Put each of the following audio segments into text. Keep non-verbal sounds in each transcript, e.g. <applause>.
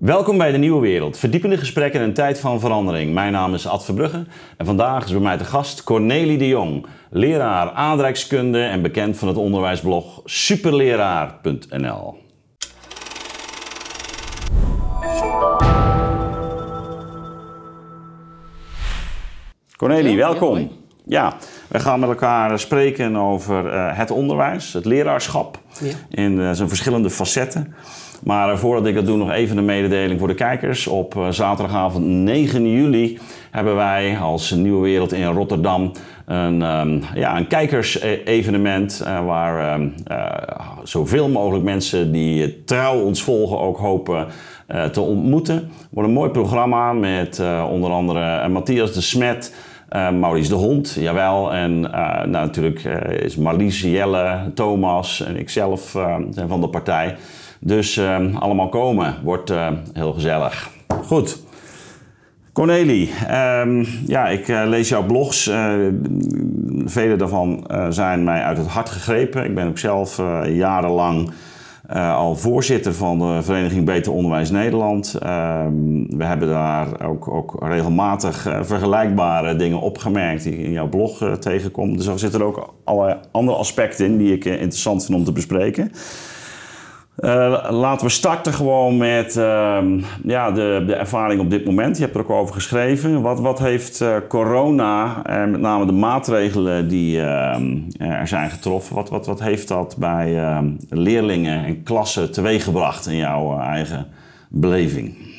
Welkom bij de Nieuwe Wereld. Verdiepende gesprekken in een tijd van verandering. Mijn naam is Ad Verbrugge en vandaag is bij mij te gast Cornelie de Jong, leraar aardrijkskunde en bekend van het onderwijsblog superleraar.nl. Cornelie, welkom. Ja, we gaan met elkaar spreken over uh, het onderwijs, het leraarschap in uh, zijn verschillende facetten. Maar uh, voordat ik dat doe, nog even een mededeling voor de kijkers. Op zaterdagavond 9 juli hebben wij als Nieuwe Wereld in Rotterdam een, um, ja, een kijkersevenement waar um, zoveel mogelijk mensen die trouw ons volgen ook hopen te ontmoeten. wordt een mooi programma met onder andere Matthias de Smet. Uh, Maurice de Hond, jawel. En uh, nou, natuurlijk uh, is Marlies, Jelle, Thomas en ikzelf zijn van de partij. Dus allemaal komen. Wordt heel gezellig. Goed. Cornelie, um, ja, ik lees jouw blogs. vele daarvan zijn mij uit het hart gegrepen. Ik ben ook zelf jarenlang uh, al voorzitter van de Vereniging Beter Onderwijs Nederland. Uh, we hebben daar ook, ook regelmatig uh, vergelijkbare dingen opgemerkt die in jouw blog uh, tegenkomt. Dus er zitten ook allerlei andere aspecten in die ik interessant vind om te bespreken. Uh, laten we starten gewoon met uh, ja, de, de ervaring op dit moment. Je hebt er ook over geschreven. Wat, wat heeft uh, corona en met name de maatregelen die ehm, er zijn getroffen, wat, wat, wat heeft dat bij ehm, leerlingen en klassen teweeggebracht in jouw eigen beleving?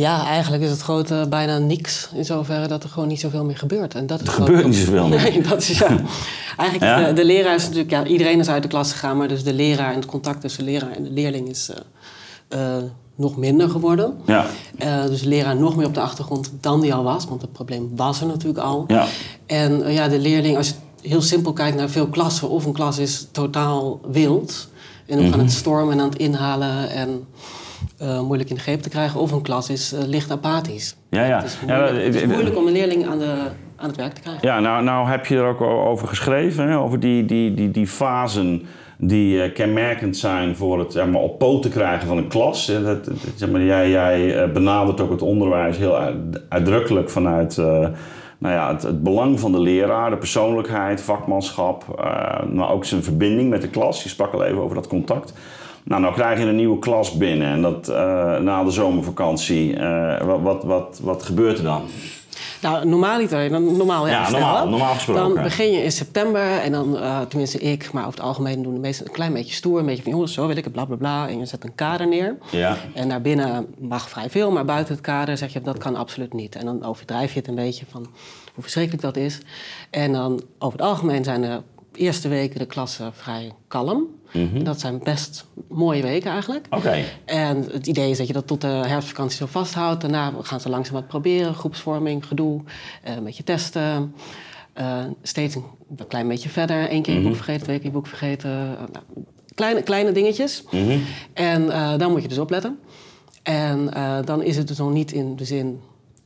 Ja, eigenlijk is het grote bijna niks. In zoverre dat er gewoon niet zoveel meer gebeurt. En dat is er gebeurt niet zoveel meer. Nee, dat is ja. <laughs> Eigenlijk ja? De, de, leraar is natuurlijk... Ja, iedereen is uit de klas gegaan. Maar dus de leraar en het contact tussen de leraar en de leerling is... Uh, uh, nog minder geworden. Ja. Uh, dus de leraar nog meer op de achtergrond dan die al was. Want het probleem was er natuurlijk al. Ja. En ja, de leerling, als je heel simpel kijkt naar veel klassen... of een klas is totaal wild... en ook mm -hmm. aan het stormen en aan het inhalen... en uh, moeilijk in de greep te krijgen. Of een klas is uh, licht apathisch. Ja, ja. Het is moeilijk, ja, het is moeilijk om een leerling aan, de, aan het werk te krijgen. Ja, nou, nou heb je er ook over geschreven. Hè? Over die, die, die, die fasen die uh, kenmerkend zijn voor het zeg maar, op poten krijgen van een klas. Dat, dat, zeg maar, jij jij benadert ook het onderwijs heel uitdrukkelijk vanuit nou ja, het, het, belang van de leraar, de persoonlijkheid, vakmanschap, maar ook zijn verbinding met de klas. Je sprak al even over dat contact. Nou, nou krijg je een nieuwe klas binnen en dat uh, na de zomervakantie. Uh, wat, wat, wat, wat gebeurt er dan? Nou, normaal, normaal, ja, ja normaal, normaal gesproken. Dan begin je in september en dan, uh, tenminste ik, maar over het algemeen doen de meesten een klein beetje stoer. Een beetje van, jongens, zo wil ik het, bla bla bla. En je zet een kader neer. Ja. En naar binnen mag vrij veel, maar buiten het kader zeg je dat kan absoluut niet. En dan overdrijf je het een beetje van hoe verschrikkelijk dat is. En dan over het algemeen zijn de eerste weken de klassen vrij kalm. Mm Dat zijn best mooie weken eigenlijk. Oké. En het idee is dat je dat tot de herfstvakantie zo vasthoudt. Daarna gaan ze langzaam wat proberen. Groepsvorming, gedoe, uh, een beetje testen. Uh, steeds een klein beetje verder. Eén keer je boek mhm. vergeten, twee keer je boek vergeten. Nou, kleine, kleine dingetjes. Mm En dan moet je dus opletten. En dan is het dus nog niet in de zin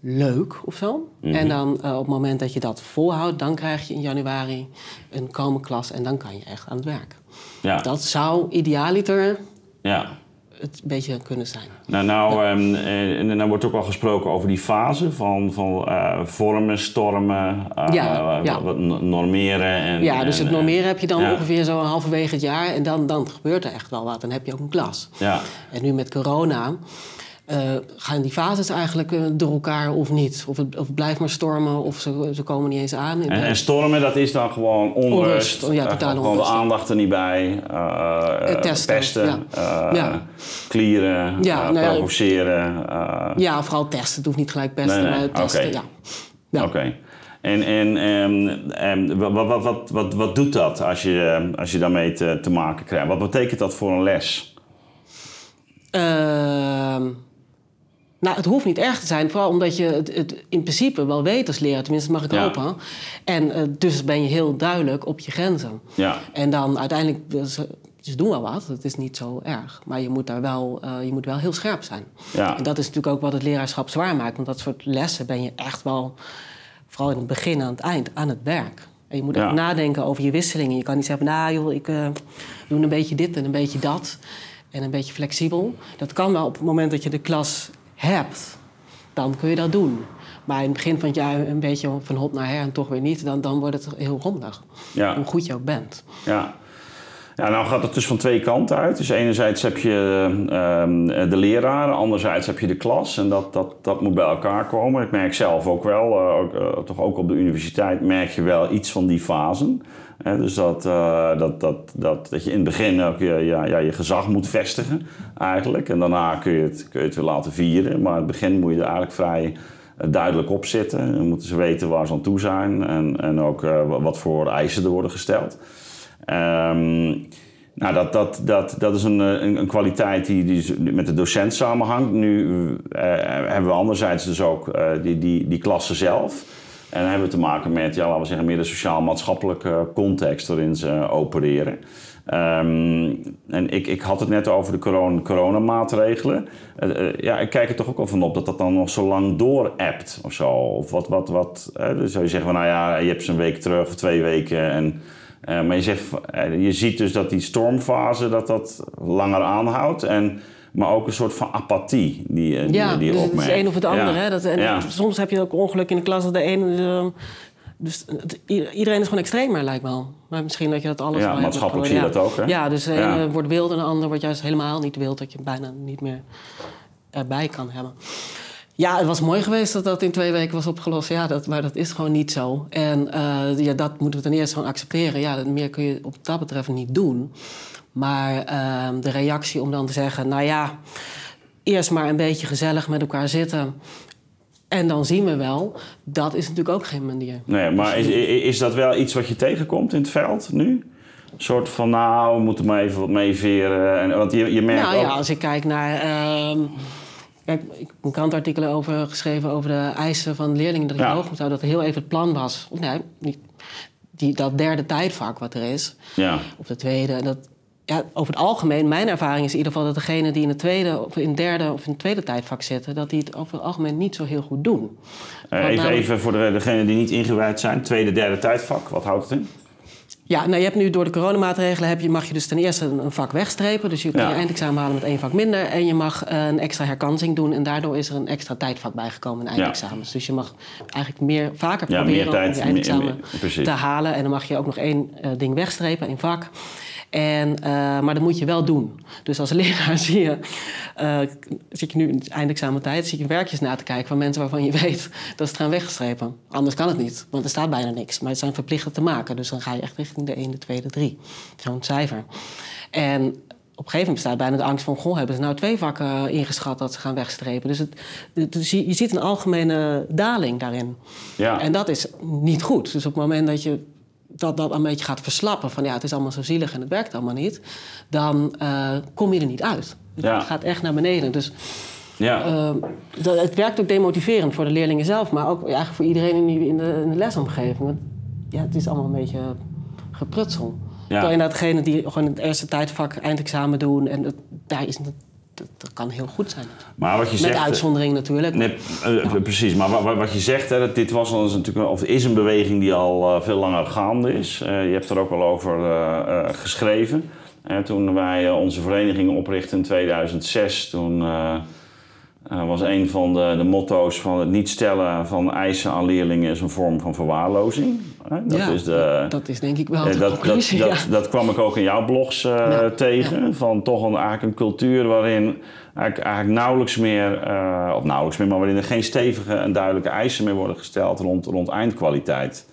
leuk of zo. En mhm. dan op het moment dat je dat volhoudt, dan krijg je in januari een komen klas en dan kan je echt aan het werk. Ja. Dat zou idealiter ja. het een beetje kunnen zijn. Nou, nou, um, en dan wordt ook al gesproken over die fase van, van uh, vormen, stormen, uh, ja, ja. normeren. En, ja, dus het normeren heb je dan ongeveer zo halverwege het jaar en dan, dan gebeurt er echt wel wat. Dan heb je ook een klas. Ja. En nu met corona uh, gaan die fases eigenlijk uh, door elkaar of niet? Of het, of het blijft maar stormen of ze, ze komen niet eens aan. En, en, stormen, dat is dan gewoon onrust. onrust ja, uh, gewoon de aandacht er niet bij. testen. pesten, ja. klieren, ja, nou provoceren. ja, vooral testen. Het hoeft niet gelijk pesten, nee, nee. maar testen, okay. ja. Oké. En, en, en, en wat, wat, wat, wat, wat doet dat als je, als je daarmee te, te maken krijgt? Wat betekent dat voor een les? Nou, het hoeft niet erg te zijn, vooral omdat je het, het in principe wel weet als leraar, tenminste mag ik hopen. En uh, dus ben je heel duidelijk op je grenzen. Ja. En dan uiteindelijk, dus, dus doen wel wat, het is niet zo erg. Maar je moet daar wel, uh, je moet wel heel scherp zijn. Ja. En dat is natuurlijk ook wat het leraarschap zwaar maakt. Want dat soort lessen ben je echt wel, vooral in het begin en aan het eind, aan het werk. En je moet ook nadenken over je wisselingen. Je kan niet zeggen, nou joh, ik uh, doe een beetje dit en een beetje dat. en een beetje flexibel. Dat kan wel op het moment dat je de klas hebt. Dan kun je dat doen. Maar in het begin van het jaar een beetje van hot naar her en toch weer niet, dan, dan wordt het heel rommelig. Ja. Hoe goed je ook bent. Ja. Ja, nou gaat het dus van twee kanten uit. Dus enerzijds heb je uh, de leraren, anderzijds heb je de klas. En dat, dat, dat moet bij elkaar komen. Ik merk zelf ook wel, uh, ook, uh, toch ook op de universiteit, merk je wel iets van die fasen. Dus dat, uh, dat, dat, dat, dat je in het begin ook je, ja, ja, je gezag moet vestigen eigenlijk. En daarna kun je, het, kun je het weer laten vieren. Maar in het begin moet je er eigenlijk vrij duidelijk op zitten. Dan moeten ze weten waar ze aan toe zijn en, en ook wat voor eisen er worden gesteld. Um, nou, dat, dat, dat, dat is een, een, een kwaliteit die, die met de docent samenhangt. Nu hebben we anderzijds dus ook die, die, die klasse zelf. En dan hebben we te maken met, ja, laten we zeggen, meer de sociaal-maatschappelijke context waarin ze opereren. Um, en ik, ik had het net over de corona, coronamaatregelen. Uh, ja, ik kijk er toch ook wel van op dat dat dan nog zo lang door appt of zo. Of wat, wat, wat. dus zou je zeggen, van, nou ja, je hebt ze een week terug of twee weken en uh, maar je, zegt, uh, je ziet dus dat die stormfase dat dat langer aanhoudt. En, maar ook een soort van apathie die, uh, ja, die, die je dus opmerkt. het is een of het andere. Ja. Hè? Dat, en Ja. Soms heb je ook ongeluk in de klas dat de ene... dus het- iedereen is gewoon extremer, lijkt wel. Maar misschien dat je dat alles Ja, maatschappelijk zie je dat ook, hè? Ja, dus de Ja. ene wordt wild en de ander wordt juist helemaal niet wild. Dat je bijna niet meer erbij kan hebben. Ja, het was mooi geweest dat dat in twee weken was opgelost. Ja, dat, maar dat is gewoon niet zo. En eh, ja, dat moeten we ten eerste gewoon accepteren. Ja, meer kun je op dat betreft niet doen. Maar eh, de reactie om dan te zeggen... nou ja, eerst maar een beetje gezellig met elkaar zitten... en dan zien we wel. Dat is natuurlijk ook geen manier. Nee, maar is, is dat wel iets wat je tegenkomt in het veld nu? Een soort van, nou, we moeten maar even wat meeveren. En, want je, je merkt Nou ook... ja, als ik kijk naar. ehm, kijk, ik heb een krantartikel over geschreven over de eisen van leerlingen dat ik Ja. hoog moet houden. Dat er heel even het plan was. Nee, die, dat derde tijdvak wat er is. Ja, Of de tweede. Dat, ja, over het algemeen, mijn ervaring is in ieder geval dat degenen die in het tweede of in het derde of in het tweede tijdvak zitten, dat die het over het algemeen niet zo heel goed doen. Eh, even, namelijk- even voor de, degenen die niet ingewijd zijn. Tweede, derde tijdvak, wat houdt het in? Ja, nou je hebt nu door de coronamaatregelen heb je, mag je dus ten eerste een, vak wegstrepen. Dus je kan Ja. je eindexamen halen met één vak minder. En je mag eh, een extra herkansing doen. En daardoor is er een extra tijdvak bijgekomen in eindexamens. Dus je mag eigenlijk meer, vaker Ja, proberen meer tijd, om je eindexamen meer- meer- precies. te halen. En dan mag je ook nog één eh, ding wegstrepen, één vak. En, eh, maar dat moet je wel doen. Dus als leraar <laughs> zie je, eh, zit je nu in eindexamentijd, zie je werkjes na te kijken van mensen waarvan je <laughs> weet dat ze het gaan weggestrepen. Anders kan het niet, want er staat bijna niks. Maar het zijn verplichten te maken. Dus dan ga je echt richting de 1, de 2, de 3. Zo'n cijfer. En op een gegeven moment bestaat bijna de angst van... goh, hebben ze nou twee vakken ingeschat dat ze gaan wegstrepen? Dus, het, dus je, je ziet een algemene daling daarin. Ja. En dat is niet goed. Dus op het moment dat je dat, dat een beetje gaat verslappen... van ja, het is allemaal zo zielig en het werkt allemaal niet... dan eh, kom je er niet uit. Ja. Het gaat echt naar beneden. Dus ja. eh, dat, het werkt ook demotiverend voor de leerlingen zelf... maar ook eigenlijk voor iedereen in, die- in, de, in de lesomgeving. Want ja, het is allemaal een beetje geprutsel. Terwijl inderdaad degene die gewoon het eerste tijdvak eindexamen doen... en dat, daar is, dat, dat, dat kan heel goed zijn. maar wat je Met zegt... eh, uitzondering natuurlijk. Nee, eh, precies. Maar wat, wat je zegt, hè, dat dit was al eens natuurlijk, of is een beweging die al eh, veel langer gaande is. Eh, je hebt er ook al over eh, eh, geschreven. Eh, toen wij eh, onze vereniging oprichtten in 2006, toen eh, was een van de, de motto's van het niet stellen van eisen aan leerlingen is een vorm van verwaarlozing. Eh, dat ja, is de, dat is denk ik wel de dat, dat, conclusie. dat, ja. dat kwam ik ook in jouw blogs eh, Ja, tegen. Van toch een, eigenlijk een cultuur waarin eigenlijk, eigenlijk nauwelijks meer, of nauwelijks meer, maar waarin er geen stevige en duidelijke eisen meer worden gesteld rond, rond eindkwaliteit.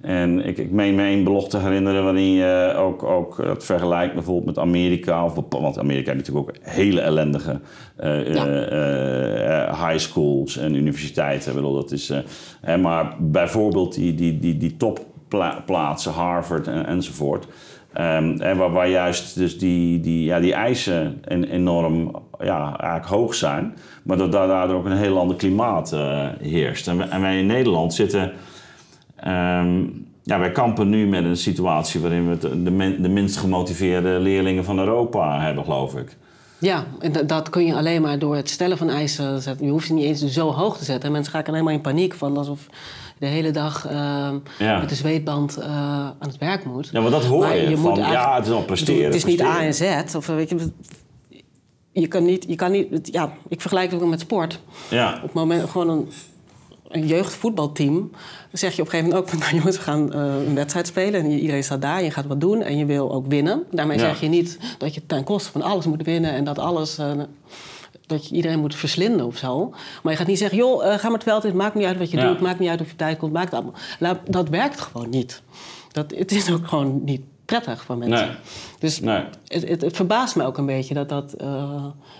En ik, ik meen me één belofte te herinneren waarin je ook, ook dat vergelijkt bijvoorbeeld met Amerika. Of, want Amerika heeft natuurlijk ook hele ellendige Ja. eh, high schools en universiteiten. Bedoel, dat is, eh, hè, maar bijvoorbeeld die, die, die, die topplaatsen, Harvard en, enzovoort. Ehm, en waar, waar juist dus die, die, ja, die eisen en, enorm ja, eigenlijk hoog zijn. Maar dat daar- daardoor ook een heel ander klimaat heerst. En wij, en wij in Nederland zitten... Ehm, ja, wij kampen nu met een situatie waarin we de, de, min- de minst gemotiveerde leerlingen van Europa hebben, geloof ik. Ja, en dat, kun je alleen maar door het stellen van eisen zetten. Je hoeft ze niet eens zo hoog te zetten. Mensen raken helemaal in paniek van alsof je de hele dag ehm, Ja. met de zweetband eh, aan het werk moet. Ja, maar dat hoor Maar je. je van, ja, het is al presteren. Het is niet A en. Z. Of, weet je, je kan niet, je kan niet ja, ik vergelijk het ook met sport. Ja. Op het moment gewoon een, een jeugdvoetbalteam, zeg je op een gegeven moment ook: <laughs> nou jongens, we gaan uh, een wedstrijd spelen en iedereen staat daar, je gaat wat doen en je wil ook winnen. Daarmee Ja. zeg je niet dat je ten koste van alles moet winnen en dat alles. uh, dat je iedereen moet verslinden of zo. Maar je gaat niet zeggen, joh, uh, ga maar het veld in. Maakt niet uit wat je Ja. doet. Maakt niet uit of je tijd komt. Maakt allemaal. Dat werkt gewoon niet. Dat, het is ook gewoon niet prettig voor mensen. Nee. Dus Nee. het, het, het verbaast me ook een beetje dat, dat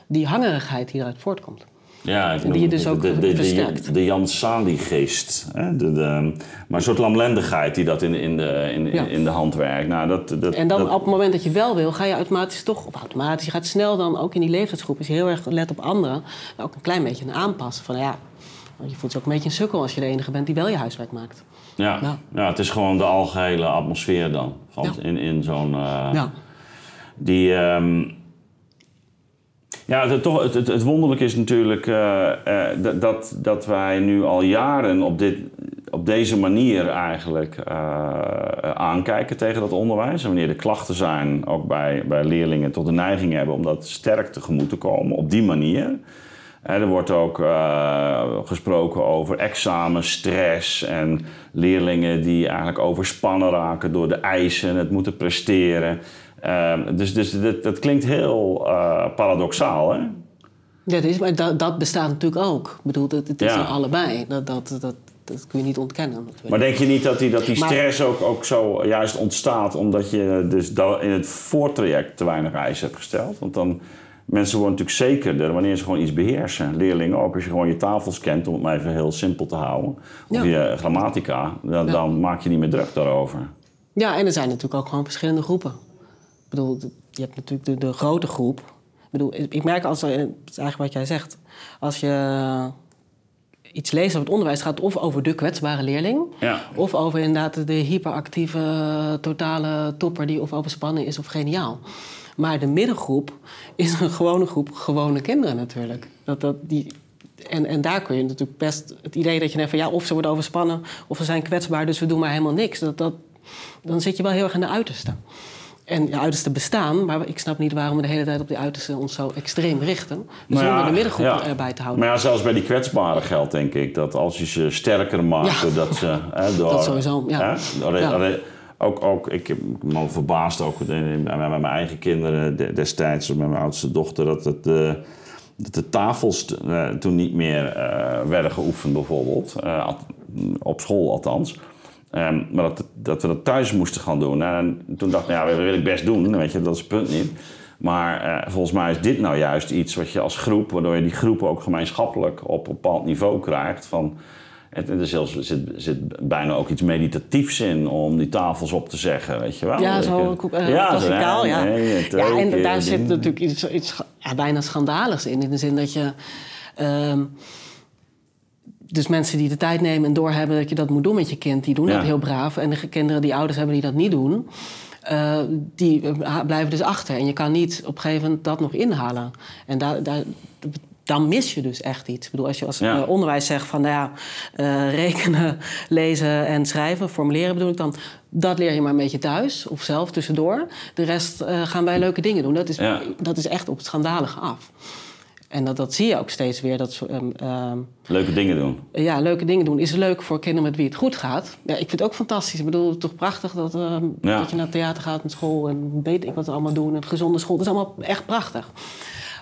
die hangerigheid die eruit voortkomt. Ja, ik die je dus ook de, de, de, de, Jan Sali-geest. hè, De, de, maar een soort lamlendigheid die dat in, in, de, in, Ja. in de hand werkt. Nou, dat, dat, En dan dat- op het moment dat je wel wil, ga je automatisch toch, of automatisch, je gaat snel dan ook in die leeftijdsgroep, als je heel erg let op anderen, ook een klein beetje aanpassen. Van ja, je voelt je ook een beetje een sukkel als je de enige bent die wel je huiswerk maakt. ja, Ja. ja, het is gewoon de algehele atmosfeer dan. Van, Ja. In, in zo'n... eh, Ja. Die... ehm, ja, het, toch, het, het, wonderlijke is natuurlijk eh, dat- dat, wij nu al jaren op, dit, op deze manier eigenlijk eh, aankijken tegen dat onderwijs. En wanneer er klachten zijn, ook bij, bij leerlingen, tot de neiging hebben om dat sterk tegemoet te komen op die manier. Er wordt ook gesproken over examenstress en leerlingen die eigenlijk overspannen raken door de eisen, het moeten presteren. Ehm, dus dus dat, dat klinkt heel eh, paradoxaal, hè? Ja, dat, is, maar dat, dat bestaat natuurlijk ook. Ik bedoel, het, het is Ja. er allebei. Dat, dat, dat, dat kun je niet ontkennen. Maar denk je niet dat die, dat die Maar- stress ook, ook zo juist ontstaat omdat je dus in het voortraject te weinig eisen hebt gesteld? Want dan, mensen worden natuurlijk zekerder wanneer ze gewoon iets beheersen. Leerlingen ook, als je gewoon je tafels kent, om het maar even heel simpel te houden. Of Ja. je grammatica, dan, Ja. dan maak je niet meer druk daarover. Ja, en er zijn natuurlijk ook gewoon verschillende groepen. Ik bedoel, je hebt natuurlijk de, de grote groep. Ik bedoel, ik merk als het is eigenlijk wat jij zegt, als je iets leest over het onderwijs, gaat het of over de kwetsbare leerling, Ja. of over inderdaad de hyperactieve, totale topper die of overspannen is of geniaal. Maar de middengroep is een gewone groep gewone kinderen natuurlijk. Dat, dat, die, en, en daar kun je natuurlijk best het idee dat je net van ja, of ze worden overspannen of ze zijn kwetsbaar, dus we doen maar helemaal niks. Dat, dat, dan zit je wel heel erg in de uiterste. En de uiterste bestaan, maar ik snap niet waarom we de hele tijd op die uiterste ons zo extreem richten. Zonder ja, de middengroep ja. erbij te houden. Maar ja, zelfs bij die kwetsbaren geldt denk ik dat als je ze sterker maakt, Ja. doordat ze... Hè, door, Dat sowieso, ja. Hè, door- ook, ook, ik heb me verbaasd ook met mijn eigen kinderen de- destijds, met mijn oudste dochter, dat, het, eh, dat de tafels eh, toen niet meer eh, werden geoefend bijvoorbeeld. Op school althans. Ehm, maar dat, dat we dat thuis moesten gaan doen. En toen dacht ik, nou ja, dat wil ik best doen. Weet je, dat is het punt niet. Maar eh, volgens mij is dit nou juist iets wat je als groep, waardoor je die groepen ook gemeenschappelijk op een bepaald niveau krijgt. Van, het, er zelfs, zit, zit bijna ook iets meditatiefs in om die tafels op te zeggen, weet je wel. Ja, zo uh, Ja, klassikaal, ja. nee, twee ja, en daar doen. zit natuurlijk iets, iets ja, bijna schandaligs in. In de zin dat je... ehm, dus mensen die de tijd nemen en doorhebben dat je dat moet doen met je kind... die doen Ja. dat heel braaf. En de kinderen die ouders hebben die dat niet doen... eh, die eh, blijven dus achter. En je kan niet op een gegeven moment dat nog inhalen. En daar... daar dan mis je dus echt iets. Ik bedoel, als je als Ja. eh, onderwijs zegt van nou ja, rekenen, <laughs> lezen en schrijven, formuleren bedoel ik dan, dat leer je maar een beetje thuis of zelf tussendoor. De rest gaan wij leuke dingen doen. Dat is, Ja. dat is echt op het schandalige af. En dat, dat zie je ook steeds weer. Dat, ehm, ehm, Leuke dingen doen. ja, leuke dingen doen is leuk voor kinderen met wie het goed gaat. Ja, ik vind het ook fantastisch. Ik bedoel, het is toch prachtig dat, ehm, Ja. dat je naar het theater gaat met school en weet ik wat ze allemaal doen. En gezonde school, dat is allemaal echt prachtig.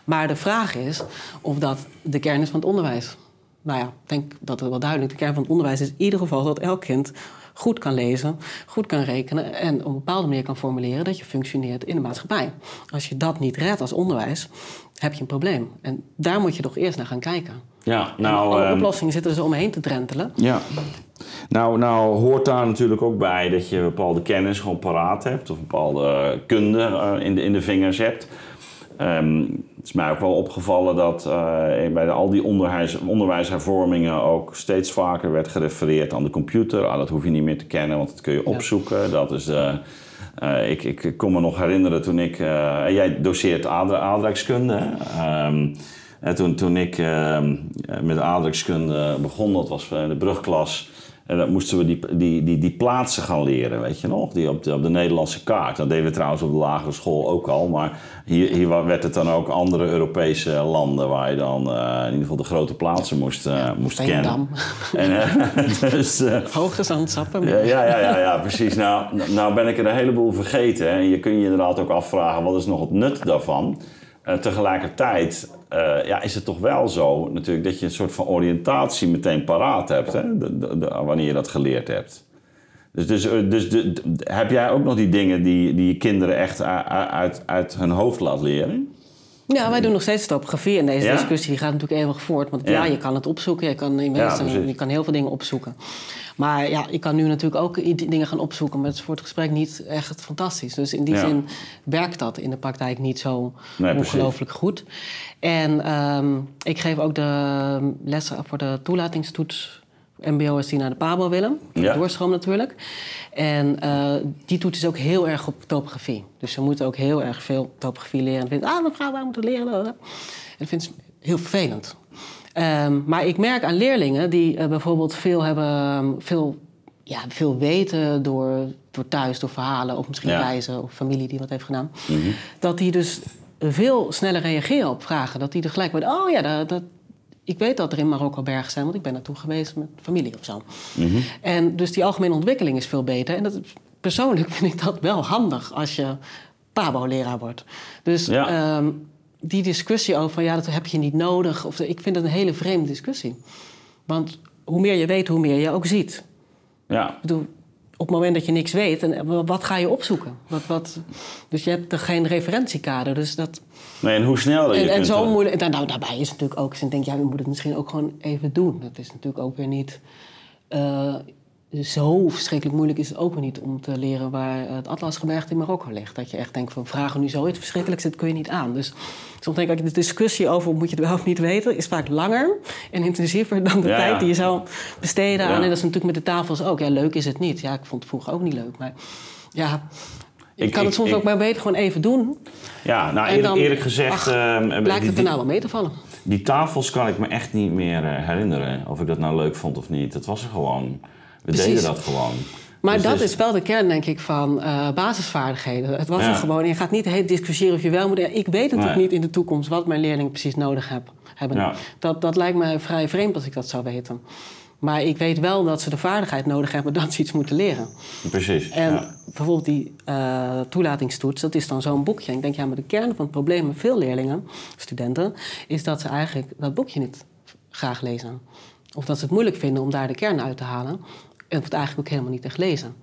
Maar de vraag is of dat de kern is van het onderwijs. Nou ja, ik denk dat het wel duidelijk. De kern van het onderwijs is in ieder geval dat elk kind goed kan lezen, goed kan rekenen en op een bepaalde manier kan formuleren dat je functioneert in de maatschappij. Als je dat niet redt als onderwijs, heb je een probleem. En daar moet je toch eerst naar gaan kijken. Ja, Nou. Alle ehm, oplossingen zitten er zo omheen te drentelen. Ja. Nou, nou hoort daar natuurlijk ook bij dat je bepaalde kennis gewoon paraat hebt. Of bepaalde kunde eh, in, de, in de vingers hebt. Ehm, het is mij ook wel opgevallen dat eh, bij de- al die onderwijs, onderwijshervormingen ook steeds vaker werd gerefereerd aan de computer. Ah, dat hoef je niet meer te kennen, want dat kun je opzoeken. Dat is de, eh, ik, ik kon me nog herinneren toen ik... eh, jij doseert aardrijkskunde. Ehm, en toen, toen ik ehm, met aardrijkskunde begon, dat was in de brugklas... En dan moesten we die, die, die, die plaatsen gaan leren, weet je nog? Die op de, op de Nederlandse kaart. Dat deden we trouwens op de lagere school ook al. Maar hier, hier werd het dan ook andere Europese landen... waar je dan uh, in ieder geval de grote plaatsen moest, uh, ja, moest kennen. En, uh, <laughs> dus, Hoge zandsappen. Ja, ja, ja, ja, ja, precies. Nou, nou ben ik er een heleboel vergeten. En je kunt je inderdaad ook afvragen... wat is nog het nut daarvan? Tegelijkertijd uh, ja, is het toch wel zo natuurlijk dat je een soort van oriëntatie meteen paraat hebt hè, wanneer je dat geleerd hebt. Dus, dus, eh, dus heb jij ook nog die dingen die, die je kinderen echt uit, uit hun hoofd laat leren? Ja, wij doen nog steeds topografie en deze discussie gaat natuurlijk eeuwig voort. Want ja, je kan het opzoeken, je kan, je kan heel veel dingen opzoeken. Maar ja, ik kan nu natuurlijk ook dingen gaan opzoeken, maar het is voor het gesprek niet echt fantastisch. Dus in die zin werkt dat in de praktijk niet zo ongelooflijk goed. En um, ik geef ook de lessen voor de toelatingstoets MBO die naar de PABO willen. Ja. Doorstroom natuurlijk. En uh, die toets is ook heel erg op topografie. Dus ze moeten ook heel erg veel topografie leren. En vinden, ah mevrouw, wij moeten leren. En dat vindt ze heel vervelend. Um, maar ik merk aan leerlingen die uh, bijvoorbeeld veel hebben, veel, ja, veel weten door, door thuis, door verhalen of misschien ja. reizen of familie die wat heeft gedaan. Mm -hmm. Dat die dus veel sneller reageren op vragen. Dat die er gelijk met, oh ja, dat, dat, ik weet dat er in Marokko bergen zijn, want ik ben naartoe geweest met familie of zo. Mm -hmm. En dus die algemene ontwikkeling is veel beter. En dat, persoonlijk <laughs> vind ik dat wel handig als je Pabo-leraar wordt. Dus ja. um, die discussie over, ja, dat heb je niet nodig. Of, ik vind het een hele vreemde discussie. Want hoe meer je weet, hoe meer je ook ziet. Ja. Ik bedoel, op het moment dat je niks weet, en wat ga je opzoeken? Wat, wat, dus je hebt er geen referentiekader. Dus dat, nee, en hoe snel en, en zo moeilijk. Nou, daarbij is het natuurlijk ook. Ik denk, ja, we moeten het misschien ook gewoon even doen. Dat is natuurlijk ook weer niet. Uh, zo verschrikkelijk moeilijk is het ook niet om te leren waar het Atlasgebergte in Marokko ligt. Dat je echt denkt van vragen nu zoiets verschrikkelijks, dat kun je niet aan. Dus soms denk ik, de discussie over moet je het wel of niet weten, is vaak langer en intensiever dan de tijd die je zou besteden aan. En dat is natuurlijk met de tafels ook. Ja, leuk is het niet. Ja, ik vond het vroeger ook niet leuk. Maar ja, ik, kan het soms ook maar beter gewoon even doen. Ja, nou eerlijk, eerlijk gezegd... Ach, uh, lijkt het er nou wel mee te vallen. Die tafels kan ik me echt niet meer uh, herinneren. Of ik dat nou leuk vond of niet. Dat was er gewoon. We deden dat gewoon. Maar dus dat is wel de kern, denk ik, van uh, basisvaardigheden. Het was er gewoon. Je gaat niet de hele discussiëren of je wel moet. Ik weet natuurlijk niet in de toekomst wat mijn leerlingen precies nodig heb, hebben. Ja. Dat, dat lijkt mij vrij vreemd als ik dat zou weten. Maar ik weet wel dat ze de vaardigheid nodig hebben dat ze iets moeten leren. Precies. En ja. bijvoorbeeld die uh, toelatingstoets, dat is dan zo'n boekje. ik denk, ja, maar de kern van het probleem met veel leerlingen, studenten, is dat ze eigenlijk dat boekje niet graag lezen. Of dat ze het moeilijk vinden om daar de kern uit te halen. En het eigenlijk ook helemaal niet echt lezen.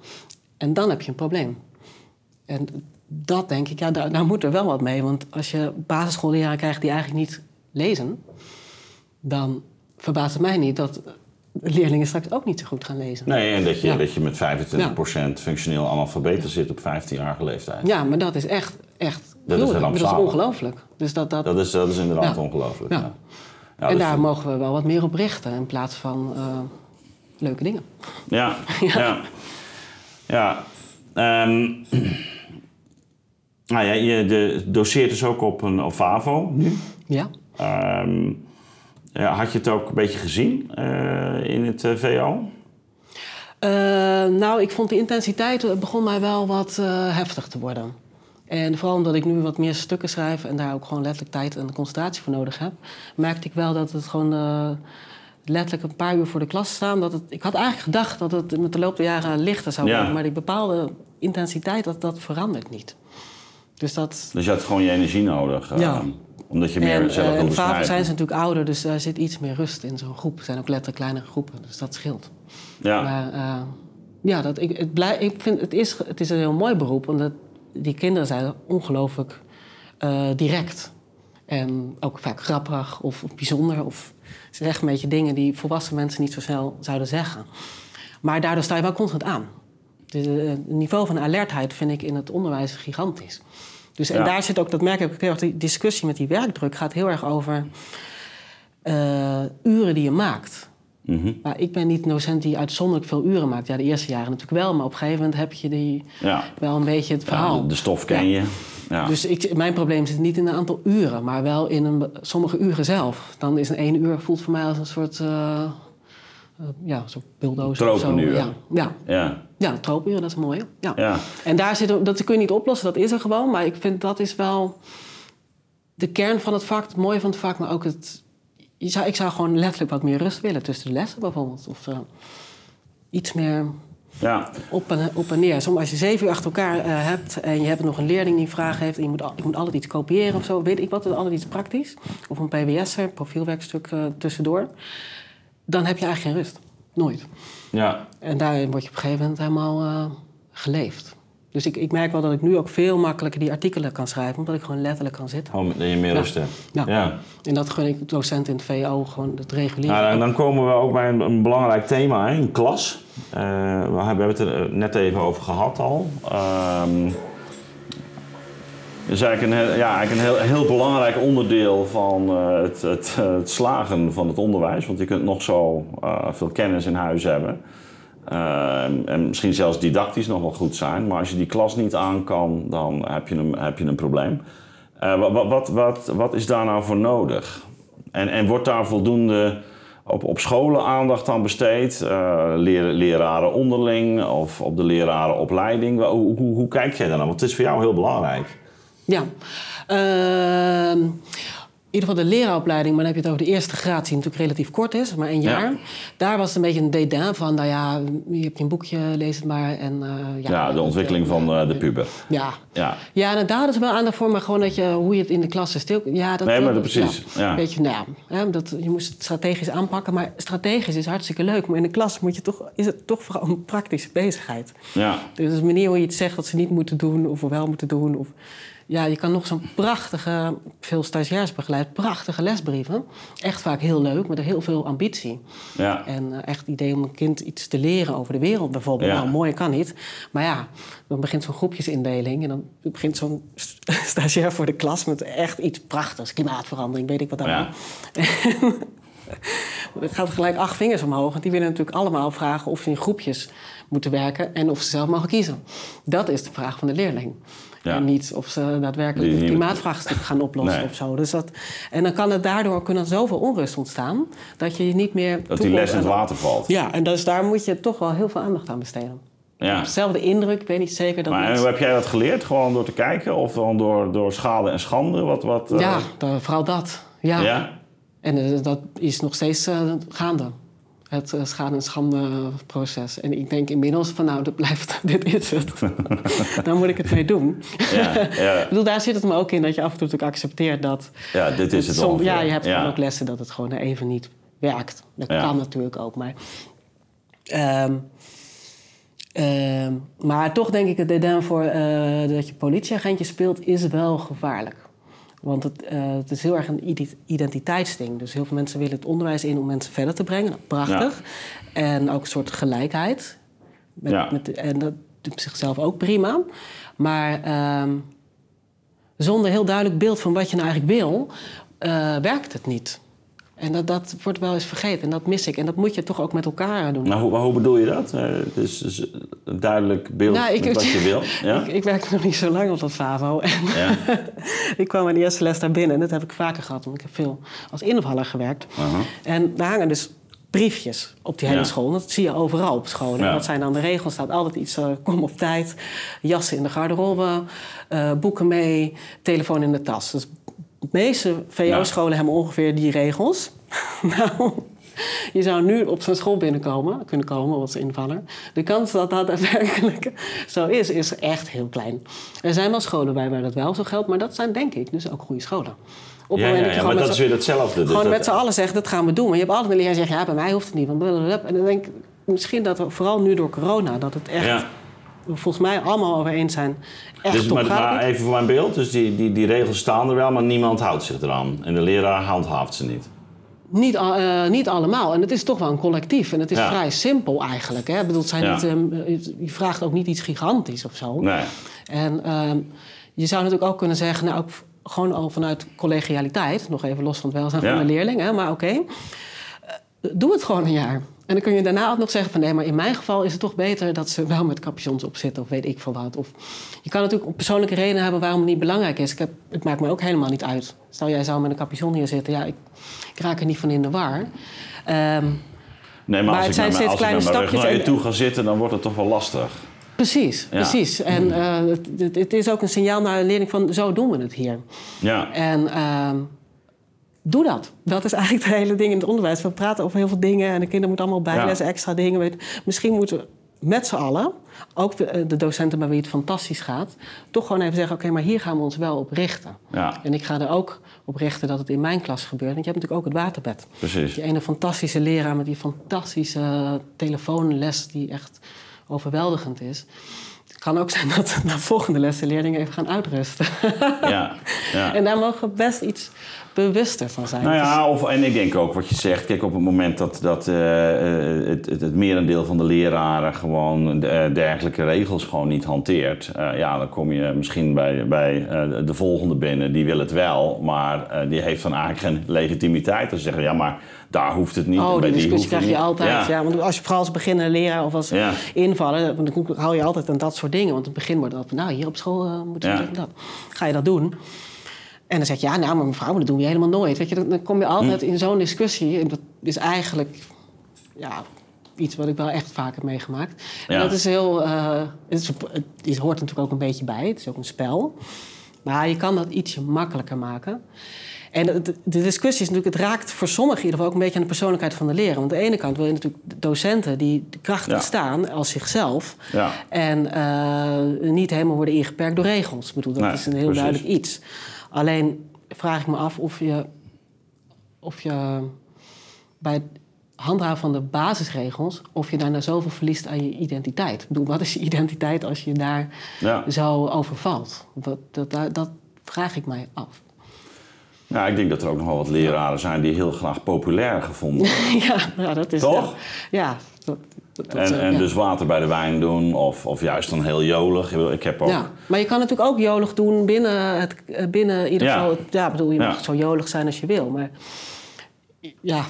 En dan heb je een probleem. En dat denk ik, ja, daar, daar moet er wel wat mee. Want als je basisschoolleraren krijgt die eigenlijk niet lezen, dan verbaast het mij niet dat leerlingen straks ook niet zo goed gaan lezen. Nee, en dat je, dat je met 25% functioneel analfabeten zit op 15-jarige leeftijd. Ja, maar dat is echt, echt dat is, dat is ongelooflijk. Dus dat, dat, dat, is, dat is inderdaad ongelooflijk. Ja. en dus daar mogen we wel wat meer op richten in plaats van uh, leuke dingen. Ja, <laughs> ja. ja. Um, <clears throat> nou ja, je de, doseert dus ook op een op FAVO nu. Ja. Um, ja, had je het ook een beetje gezien uh, in het uh, VO? Uh, nou, ik vond de intensiteit begon mij wel wat heftig te worden. En vooral omdat ik nu wat meer stukken schrijf en daar ook gewoon letterlijk tijd en concentratie voor nodig heb, merkte ik wel dat het gewoon letterlijk een paar uur voor de klas staan. Dat het, ik had eigenlijk gedacht dat het met de loop der jaren lichter zou worden, maar die bepaalde intensiteit, dat, dat verandert niet. Dus, dat... dus je had gewoon je energie nodig. Ja omdat je meer en, zelf uh, En vader zijn ze natuurlijk ouder, dus daar zit iets meer rust in zo'n groep. Het zijn ook letterlijk kleinere groepen, dus dat scheelt. Ja. Maar uh, ja, dat, ik, het blij, ik vind, het, is, het is een heel mooi beroep, omdat die kinderen zijn ongelooflijk uh, direct. En ook vaak grappig of, of bijzonder. Of ze zeggen een beetje dingen die volwassen mensen niet zo snel zouden zeggen. Maar daardoor sta je wel constant aan. Dus, het niveau van alertheid vind ik in het onderwijs gigantisch. Dus, en daar zit ook, dat merk ik ook die discussie met die werkdruk gaat heel erg over uh, uren die je maakt. Mm -hmm. Maar ik ben niet een docent die uitzonderlijk veel uren maakt. Ja, de eerste jaren natuurlijk wel, maar op een gegeven moment heb je die ja. wel een beetje het verhaal. Ja, de stof ken je. Ja. Dus ik, mijn probleem zit niet in een aantal uren, maar wel in een, sommige uren zelf. Dan is een één uur voelt voor mij als een soort uh, uh, ja, zo bulldozer of zo. Ja. Ja. Ja. ja, tropenuren, dat is mooi. Ja. ja. En daar zit, dat kun je niet oplossen, dat is er gewoon. Maar ik vind dat is wel de kern van het vak, het mooie van het vak, maar ook het... Je zou, ik zou gewoon letterlijk wat meer rust willen tussen de lessen bijvoorbeeld. Of uh, iets meer ja. op, en, op en neer. Soms als je zeven uur achter elkaar uh, hebt en je hebt nog een leerling die vragen heeft... en je moet, je moet altijd iets kopiëren of zo, weet ik wat, altijd iets praktisch. Of een PBS, profielwerkstuk uh, tussendoor. Dan heb je eigenlijk geen rust. Nooit. Ja. En daarin word je op een gegeven moment helemaal geleefd. Dus ik, ik merk wel dat ik nu ook veel makkelijker die artikelen kan schrijven, omdat ik gewoon letterlijk kan zitten. Gewoon dat je meer rust hebt. Ja. ja. En dat gun ik docenten in het VO gewoon het reguliere. Nou, en dan komen we ook bij een, een belangrijk thema, hè, een klas. Uh, we hebben het er net even over gehad al. Um, is eigenlijk een, ja, eigenlijk een heel, heel belangrijk onderdeel van uh, het, het, het, slagen van het onderwijs. Want je kunt nog zo uh, veel kennis in huis hebben. Uh, en misschien zelfs didactisch nog wel goed zijn. Maar als je die klas niet aan kan, dan heb je een, heb je een probleem. Uh, wat, wat, wat, wat is daar nou voor nodig? En, en wordt daar voldoende op, op scholen aandacht aan besteed? Uh, leren, leraren onderling of op de lerarenopleiding? Hoe, hoe, hoe kijk jij daar naar? Want het is voor jou heel belangrijk. Ja. Ehm, ieder geval de leraaropleiding, maar dan heb je het over de eerste graad, die natuurlijk relatief kort is, maar een jaar. Daar was het een beetje een dédain van, nou ja, je hebt een boekje, lees het maar. En, uh, ja, ja, de ontwikkeling van uh, de puber. Ja. Ja, ja en daar is wel aandacht voor, maar gewoon dat je, hoe je het in de klas stil... Ja, dat, nee, maar dat, precies. Ja, Een beetje, nou ja, dat, je moest het strategisch aanpakken, maar strategisch is hartstikke leuk. Maar in de klas moet je toch, is het toch vooral een praktische bezigheid. Ja. Dus de manier hoe je het zegt dat ze niet moeten doen, of wel moeten doen, of ja, je kan nog zo'n prachtige, veel stagiairs begeleid, prachtige lesbrieven. Echt vaak heel leuk, met heel veel ambitie. Ja. En uh, echt idee om een kind iets te leren over de wereld bijvoorbeeld. Ja. Nou, mooi kan niet. Maar ja, dan begint zo'n groepjesindeling en dan begint zo'n <laughs> stagiair voor de klas met echt iets prachtigs. Klimaatverandering, weet ik wat dan. Ja. <laughs> Het gaat gelijk acht vingers omhoog. Want die willen natuurlijk allemaal vragen of ze in groepjes moeten werken en of ze zelf mogen kiezen. Dat is de vraag van de leerling. En niet of ze daadwerkelijk het klimaatvraagstuk gaan oplossen of zo. Dus dat, en dan kan het daardoor kunnen zoveel onrust ontstaan dat je niet meer. Dat die les in het water valt. Ja, en dus daar moet je toch wel heel veel aandacht aan besteden. Ja. Hetzelfde indruk, ik weet niet zeker dat. Maar hoe heb jij dat geleerd? Gewoon door te kijken of dan door, door schade en schande? Wat, wat, Ja, uh... vooral dat. Ja. ja? En uh, dat is nog steeds uh, gaande het uh, schade- en schande-proces. En ik denk inmiddels van nou, dat blijft, <laughs> dit is het. <laughs> Daar moet ik het mee doen. Ja, <laughs> ja. ik bedoel, daar zit het me ook in dat je af en toe natuurlijk accepteert dat... Ja, dit is het, het Ja, je hebt gewoon ook lessen dat het gewoon even niet werkt. Dat kan natuurlijk ook, maar... Um, maar toch denk ik het dédain voor uh, dat je politieagentje speelt is wel gevaarlijk. Want het, uh, het, is heel erg een identiteitsding. Dus heel veel mensen willen het onderwijs in om mensen verder te brengen. Prachtig. En ook een soort gelijkheid. Met, ja. met, en dat doet zichzelf ook prima. Maar uh, zonder heel duidelijk beeld van wat je nou eigenlijk wil, uh, werkt het niet. En dat, dat wordt wel eens vergeten en dat mis ik. En dat moet je toch ook met elkaar doen. Nou, hoe, hoe bedoel je dat? Uh, dus, dus, een duidelijk beeld nou, ik, wat je wil? <laughs> Ja? ik, ik, werk nog niet zo lang op dat FAVO. <laughs> En ja. <laughs> ik kwam in de eerste les daar binnen. En dat heb ik vaker gehad, want ik heb veel als invaller gewerkt. Uh -huh. En daar hangen dus briefjes op die hele ja. school. Dat zie je overal op scholen. Ja. Wat zijn dan de regels? staat altijd iets, uh, kom op tijd, jassen in de garderobe, uh, boeken mee, telefoon in de tas. Dus de meeste VO-scholen hebben ongeveer die regels. <laughs> nou, je zou nu op zo'n school binnenkomen, kunnen komen als invaller. De kans dat dat daadwerkelijk zo is, is echt heel klein. Er zijn wel scholen bij waar dat wel zo geldt, maar dat zijn denk ik dus ook goede scholen. Op ja, ja, ja maar dat is weer hetzelfde. Dus gewoon met z'n allen zegt, dat gaan we doen. Maar je hebt altijd een leraar die zegt, ja, bij mij hoeft het niet. En dan denk ik, misschien dat er, vooral nu door corona, dat het echt volgens mij allemaal over eens zijn. Echt dus, maar, maar, even voor mijn beeld, dus die, die, die regels staan er wel, maar niemand houdt zich eraan. En de leraar handhaaft ze niet. Niet, uh, niet allemaal. En het is toch wel een collectief. En het is vrij simpel eigenlijk. Hè? Ik bedoel, zijn niet, uh, je vraagt ook niet iets gigantisch of zo. Nee. En uh, je zou natuurlijk ook kunnen zeggen... Nou, gewoon al vanuit collegialiteit... nog even los van het welzijn van de leerling, hè, maar oké... Okay, eh, doe het gewoon een jaar. En dan kun je daarna ook nog zeggen van nee, maar in mijn geval is het toch beter dat ze wel met capuchons op zitten of weet ik veel wat. Of je kan natuurlijk persoonlijke redenen hebben waarom het niet belangrijk is. Ik heb, het maakt me ook helemaal niet uit. Stel jij zou met een capuchon hier zitten, ja, ik, ik raak er niet van in de war. Um, Nee, maar, als, ik, met, als ik met mijn rug naar je toe ga zitten, dan wordt het toch wel lastig. Precies, precies. En uh, het, het, is ook een signaal naar een leerling van zo doen we het hier. Ja. En uh, doe dat. Dat is eigenlijk het hele ding in het onderwijs. We praten over heel veel dingen en de kinderen moeten allemaal bijlezen, extra dingen. Misschien moeten we met z'n allen, ook de, de, docenten bij wie het fantastisch gaat, toch gewoon even zeggen: oké, maar hier gaan we ons wel op richten. Ja. En ik ga er ook op richten dat het in mijn klas gebeurt. Want je hebt natuurlijk ook het waterbed. Precies. Die ene fantastische leraar met die fantastische telefoonles die echt overweldigend is. Het kan ook zijn dat <laughs> na volgende les de leerlingen even gaan uitrusten. Ja, ja. <laughs> En daar mogen we best iets bewuster van zijn. Nou ja, of, en ik denk ook wat je zegt. Kijk, op het moment dat, dat uh, het, het, het, merendeel van de leraren gewoon de, dergelijke regels gewoon niet hanteert. Uh, ja, dan kom je misschien bij, bij uh, de volgende binnen. Die wil het wel, maar die heeft dan eigenlijk geen legitimiteit. Dan zeggen ja, maar daar hoeft het niet. Oh, die discussie krijg je altijd. Ja. ja. want als je vooral als beginnende leraar of als ja. invallen, dan hou je altijd aan dat soort dingen. Want in het begin wordt dat van, nou, hier op school uh, moet je Ja. dat. Ga je dat doen? En dan zeg je, ja, nou, maar mevrouw, dat doen we helemaal nooit. Weet je, dan, dan kom je altijd in zo'n discussie. En dat is eigenlijk, ja, iets wat ik wel echt vaak heb meegemaakt. En Ja. dat is heel, eh, het, is, het hoort natuurlijk ook een beetje bij. Het is ook een spel. Maar je kan dat ietsje makkelijker maken. En de, discussie is natuurlijk, het raakt voor sommigen in ieder geval ook een beetje aan de persoonlijkheid van de leraar. Want aan de ene kant wil je natuurlijk docenten die krachtig Ja. staan als zichzelf. Ja. En eh, niet helemaal worden ingeperkt door regels. Ik bedoel, dat Nee, is een heel precies. duidelijk iets. Alleen vraag ik me af of je, of je bij het handhaven van de basisregels... of je daarna zoveel verliest aan je identiteit. Ik bedoel, wat is je identiteit als je daar Ja. zo over valt? Dat, dat, dat, dat vraag ik mij af. Nou, ik denk dat er ook nog wel wat leraren zijn die heel graag populair gevonden <laughs> worden. ja, ja, dat is... Toch? Ja, dat, En, en ja. dus water bij de wijn doen, of, of juist dan heel jolig. Ik heb ook. Ja, maar je kan natuurlijk ook jolig doen binnen, het, binnen in ieder Ja. geval... Ja, bedoel, je Ja. mag zo jolig zijn als je wil, maar... Ja,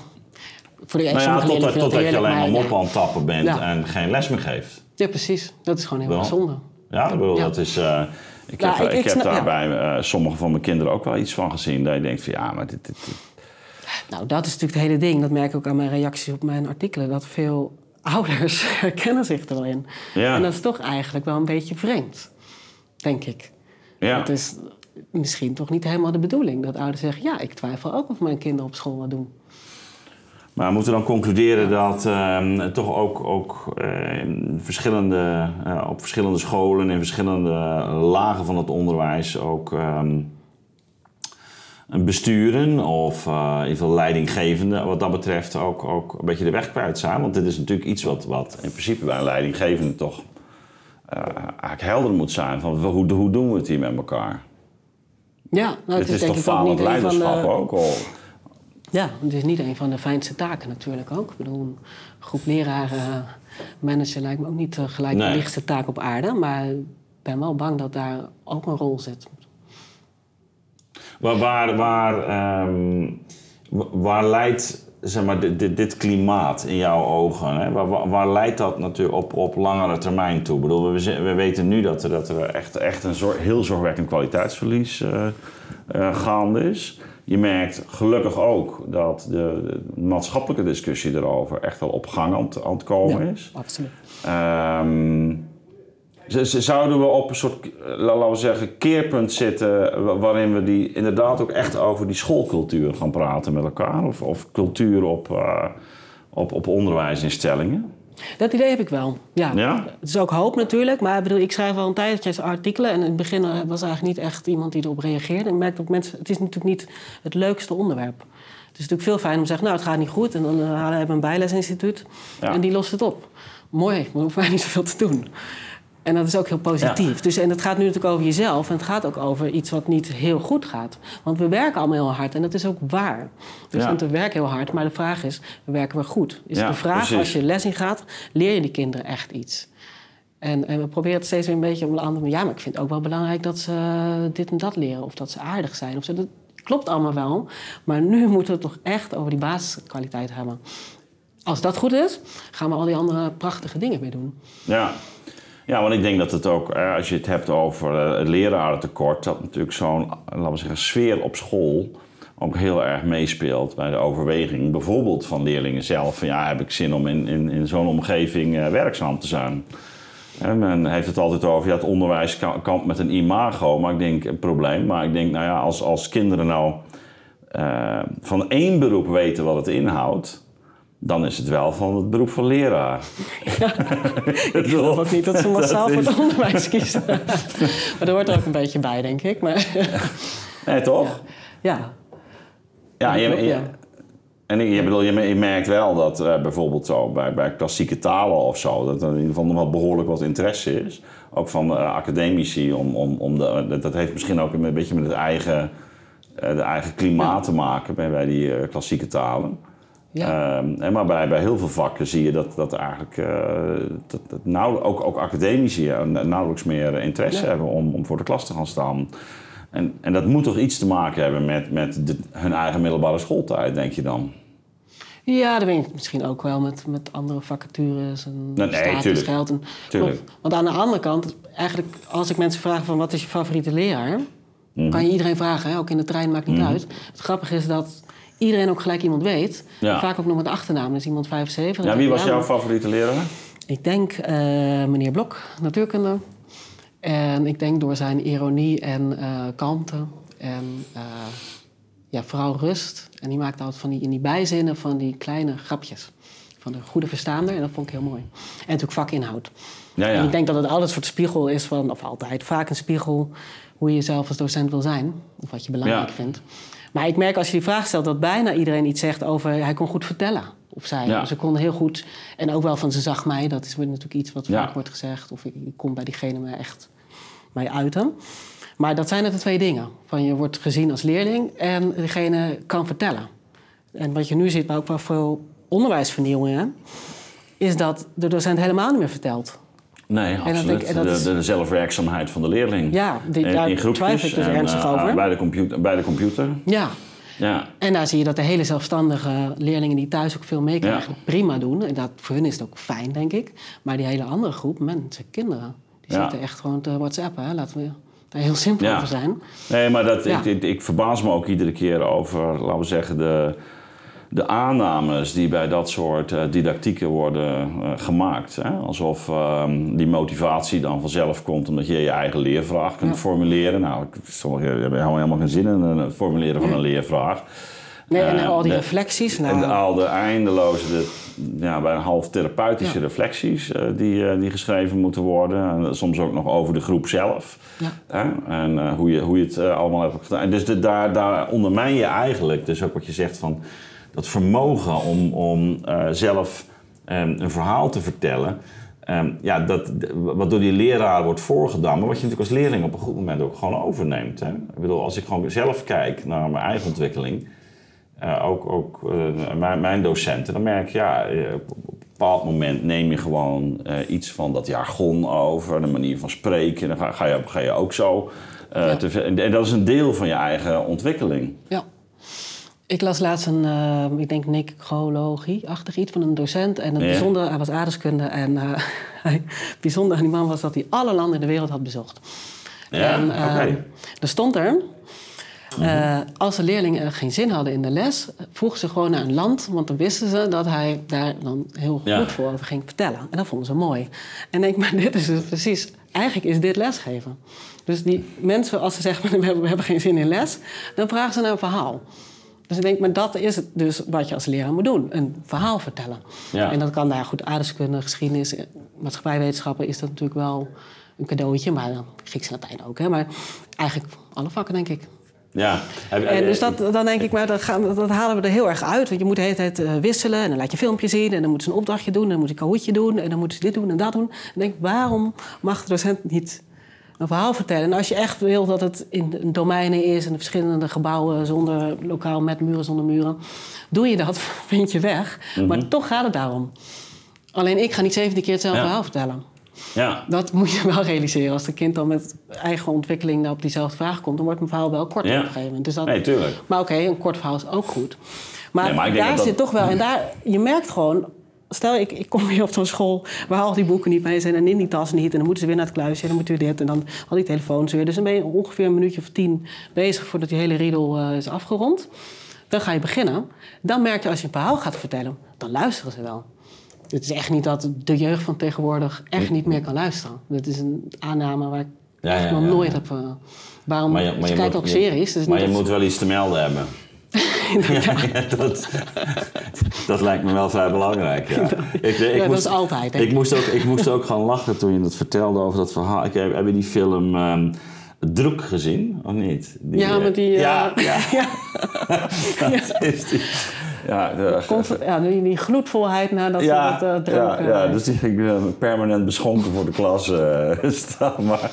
voor de Nou ja, sommige totdat, je alleen maar mop ja. aan het tappen bent Ja. en geen les meer geeft. Ja, precies. Dat is gewoon heel erg zonde. Ja, ik bedoel, Ja. dat is. eh, ik Ja, heb, ik- ik, ik heb snap- daar bij eh, sommige van mijn kinderen ook wel iets van gezien. Dat je denkt van ja, maar dit. dit, dit- Nou, dat is natuurlijk het hele ding. Dat merk ik ook aan mijn reacties op mijn artikelen. Dat veel <laughs> ouders herkennen zich er wel in. Ja. En dat is toch eigenlijk wel een beetje vreemd, denk ik. ja. Het is misschien toch niet helemaal de bedoeling dat ouders zeggen... ja, ik twijfel ook of mijn kinderen op school wat doen. Maar we moeten dan concluderen dat ehm, toch ook, ook ehm, verschillende, eh, op verschillende scholen in verschillende lagen van het onderwijs ook ehm, besturen of eh, in ieder geval leidinggevenden wat dat betreft ook, ook een beetje de weg kwijt zijn. Want dit is natuurlijk iets wat, wat in principe bij een leidinggevende toch eh, eigenlijk helder moet zijn. Van hoe, hoe doen we het hier met elkaar? Ja, nou, Dit is, denk toch falend de- leiderschap ook al. Ja, het is niet een van de fijnste taken natuurlijk ook. Ik bedoel, een groep leraren eh, managen lijkt me ook niet eh, gelijk Nee. de lichtste taak op aarde. Maar ik ben wel bang dat daar ook een rol zit. Waar, waar, waar, ehm, wa- waar leidt zeg maar, dit, dit, dit klimaat in jouw ogen? Hè? Waar, waar, waar leidt dat natuurlijk op, op langere termijn toe? Ik bedoel, we, we weten nu dat er, dat er echt, echt een zor- heel zorgwekkend kwaliteitsverlies eh, eh, gaande is. Je merkt gelukkig ook dat de, de maatschappelijke discussie erover echt wel op gang aan, het- aan het komen Ja, is. absoluut. Ehm, zouden we op een soort, eh, laten we zeggen, keerpunt zitten... wa- waarin we die, inderdaad ook echt over die schoolcultuur gaan praten met elkaar? Of, of cultuur op, eh, op, op onderwijsinstellingen? Dat idee heb ik wel. Ja. Ja? Het is ook hoop natuurlijk. Maar ik, bedoel, ik schrijf al een tijdje artikelen. En in het begin eh, was eigenlijk niet echt iemand die erop reageerde. En ik merk dat mensen... Het is natuurlijk niet het leukste onderwerp. Het is natuurlijk veel fijn om te zeggen... nou, het gaat niet goed. En dan eh, halen we een bijlesinstituut. Ja. En die lost het op. Mooi, maar hoeven wij <laughs> niet zoveel te doen. En dat is ook heel positief. Dus, en het gaat nu natuurlijk over jezelf. En het gaat ook over iets wat niet heel goed gaat. Want we werken allemaal heel hard. En dat is ook waar. Dus Ja. want we werken heel hard. Maar de vraag is, werken we goed? Is Ja, de vraag, precies. als je les in gaat... leer je die kinderen echt iets? En, en we proberen het steeds weer een beetje op een andere. Ja, maar ik vind het ook wel belangrijk dat ze dit en dat leren. Of dat ze aardig zijn. Of. Dat klopt allemaal wel. Maar nu <laughs> moeten we het toch echt over die basiskwaliteit hebben. Als dat goed is, gaan we al die andere prachtige dingen weer doen. Ja. Ja, want ik denk dat het ook, eh, als je het hebt over eh, het lerarentekort... dat natuurlijk zo'n, laten we zeggen, sfeer op school... ook heel erg meespeelt bij de overweging. Bijvoorbeeld van leerlingen zelf. Van ja, heb ik zin om in, in, in zo'n omgeving werkzaam te zijn? En men heeft het altijd over, ja, het onderwijs kampt met een imago. Maar ik denk, een probleem. Maar ik denk, nou ja, als, als kinderen nou van één beroep weten wat het inhoudt dan is het wel van het beroep van leraar. <laughs> Ja, <laughs> ik geloof ook niet dat ze massaal voor het onderwijs kiezen. <laughs> maar dat hoort er ook een beetje bij, denk ik. Maar nee, toch? Ja. Ja, je, en je, bedoel, je merkt wel dat uh, bijvoorbeeld zo bij, bij klassieke talen of zo... dat er in ieder geval nog wel behoorlijk wat interesse is. Ook van uh, academici. Om, om, om de, dat heeft misschien ook een beetje met het eigen, uh, de eigen klimaat te maken bij, bij die klassieke talen. Ja. Um, maar bij, bij heel veel vakken zie je dat, dat eigenlijk uh, dat, dat nou, ook, ook academici nauwelijks meer interesse hebben om, om voor de klas te gaan staan. En, en dat moet toch iets te maken hebben met, met de, hun eigen middelbare schooltijd, denk je dan? Ja, dat weet ik misschien ook wel met, met andere vacatures en nee, tuurlijk. En. Want, aan de andere kant, eigenlijk als ik mensen vraag van wat is je favoriete leraar... Mm kan je iedereen vragen, hè? ook in de trein maakt niet mm uit. Het grappige is dat iedereen ook gelijk iemand weet. Vaak ook nog met achternaam. Dus iemand 75. Ja, wie was jouw favoriete leraar? Ik denk uh, meneer Blok, natuurkunde. En ik denk door zijn ironie en uh, kalmte. En uh, ja, vooral rust. En die maakte altijd van die, in die bijzinnen van die kleine grapjes. Van de goede verstaander. En dat vond ik heel mooi. En natuurlijk vakinhoud. Ja, ja. En ik denk dat het altijd voor de spiegel is van... of altijd, vaak een spiegel hoe je jezelf als docent wil zijn. Of wat je belangrijk vindt. Maar ik merk als je die vraag stelt dat bijna iedereen iets zegt over hij kon goed vertellen. Of zij. Ze kon heel goed. En ook wel van ze zag mij. Dat is natuurlijk iets wat vaak wordt gezegd. Of ik, ik kom bij diegene me echt mij uiten. Maar dat zijn het de twee dingen. Van je wordt gezien als leerling en diegene kan vertellen. En wat je nu ziet, maar ook wel veel onderwijsvernieuwingen, is dat de docent helemaal niet meer vertelt. Nee, absoluut. Ik, de, de, zelfwerkzaamheid van de leerling. Ja, die, daar in groepjes ik dus ernstig uh, over. Bij de, computer, bij de computer. Ja. ja. En daar zie je dat de hele zelfstandige leerlingen die thuis ook veel meekrijgen, prima doen. En dat, voor hun is het ook fijn, denk ik. Maar die hele andere groep, mensen, kinderen, die zitten echt gewoon te whatsappen. Hè? Laten we daar heel simpel over zijn. Nee, maar dat, ik, ik, ik verbaas me ook iedere keer over, laten we zeggen, de de aannames die bij dat soort uh, didactieken worden uh, gemaakt. Hè? Alsof um, die motivatie dan vanzelf komt omdat je je eigen leervraag kunt formuleren. Nou, sommigen hebben helemaal geen zin in het formuleren van een leervraag. Nee, en uh, al die de, reflecties. Nou. En al de eindeloze, de, ja, bijna half therapeutische reflecties die, die geschreven moeten worden. En soms ook nog over de groep zelf. Ja. En hoe, je, hoe je het allemaal hebt gedaan. Dus de, daar, daar ondermijn je eigenlijk, dus ook wat je zegt van dat vermogen om, om uh, zelf um, een verhaal te vertellen. Um, ja, dat, wat door die leraar wordt voorgedaan, maar wat je natuurlijk als leerling op een goed moment ook gewoon overneemt. Hè? Ik bedoel, als ik gewoon zelf kijk naar mijn eigen ontwikkeling, uh, ook, ook uh, mijn, mijn, docenten, dan merk je, ja, op een bepaald moment neem je gewoon iets van dat jargon over, de manier van spreken, dan ga, ga, je, ga je ook zo. Ja. Te, en dat is een deel van je eigen ontwikkeling. Ja. Ik las laatst een, uh, ik denk necrologie-achtig iets van een docent. En het ja. bijzondere, hij was aardeskunde. En <laughs> uh, het bijzondere aan die man was dat hij alle landen in de wereld had bezocht. Ja, en, uh, Er stond er, uh, als de leerlingen geen zin hadden in de les, vroegen ze gewoon naar een land, want dan wisten ze dat hij daar dan heel goed ja. voor over ging vertellen. En dat vonden ze mooi. En denk, maar <laughs> dit is dus precies, eigenlijk is dit lesgeven. Dus die mensen, als ze zeggen, we <laughs> hebben, we hebben geen zin in les, dan vragen ze naar een verhaal. Dus ik denk, maar dat is het dus wat je als leraar moet doen. Een verhaal vertellen. Ja. En dat kan daar goed aardrijkskunde, geschiedenis, maatschappijwetenschappen is dat natuurlijk wel een cadeautje. Maar Grieks en Latijn ook. Hè? Maar eigenlijk alle vakken, denk ik. Ja. En dus dat, dan denk ik, maar dat, gaan, dat halen we er heel erg uit. Want je moet de hele tijd uh, wisselen. En dan laat je filmpje zien. En dan moeten ze een opdrachtje doen. En dan moet je een kahootje doen. En dan moeten ze dit doen en dat doen. En denk waarom mag de docent niet een verhaal vertellen. En als je echt wil dat het in domeinen is en verschillende gebouwen zonder lokaal met muren zonder muren, doe je dat, <laughs> vind je weg. Maar mhm. toch gaat het daarom. Alleen ik ga niet 17 keer hetzelfde verhaal vertellen. Ja. Dat moet je wel realiseren. Als de kind dan met eigen ontwikkeling op diezelfde vraag komt, dan wordt mijn verhaal wel kort ja. op een gegeven moment. Dus dat, nee, tuurlijk. Maar oké, een kort verhaal is ook goed. Maar, daar zit toch wel, en daar, je merkt gewoon, stel ik, ik kom weer op zo'n school waar al die boeken niet mee zijn en in die tas niet. En dan moeten ze weer naar het kluisje en dan moeten we dit en dan al die telefoons weer. Dus dan ben je ongeveer een minuutje of tien bezig voordat die hele riedel uh, is afgerond. Dan ga je beginnen. Dan merk je als je een verhaal gaat vertellen, dan luisteren ze wel. Het is echt niet dat de jeugd van tegenwoordig echt niet meer kan luisteren. Dat is een aanname waar ik ja, ja, nog nooit heb. Uh, waarom? Maar je, maar je kijkt ook series. Dus maar je moet wel iets te melden hebben. Ja, dat, dat lijkt me wel vrij belangrijk. Ja, ik, ik moest, dat is altijd. Ik moest, ook, ik moest ook gaan lachen toen je het vertelde over dat verhaal. Ik heb, heb je die film um, Druk gezien, of niet? Die, ja, met die... Uh, ja, ja. <laughs> ja. <laughs> Ja, de, ja die, die gloedvolheid nadat ja, we het uh, Ja, ja, dus die ging uh, permanent beschonken voor de klas <laughs> uh, staan. Maar,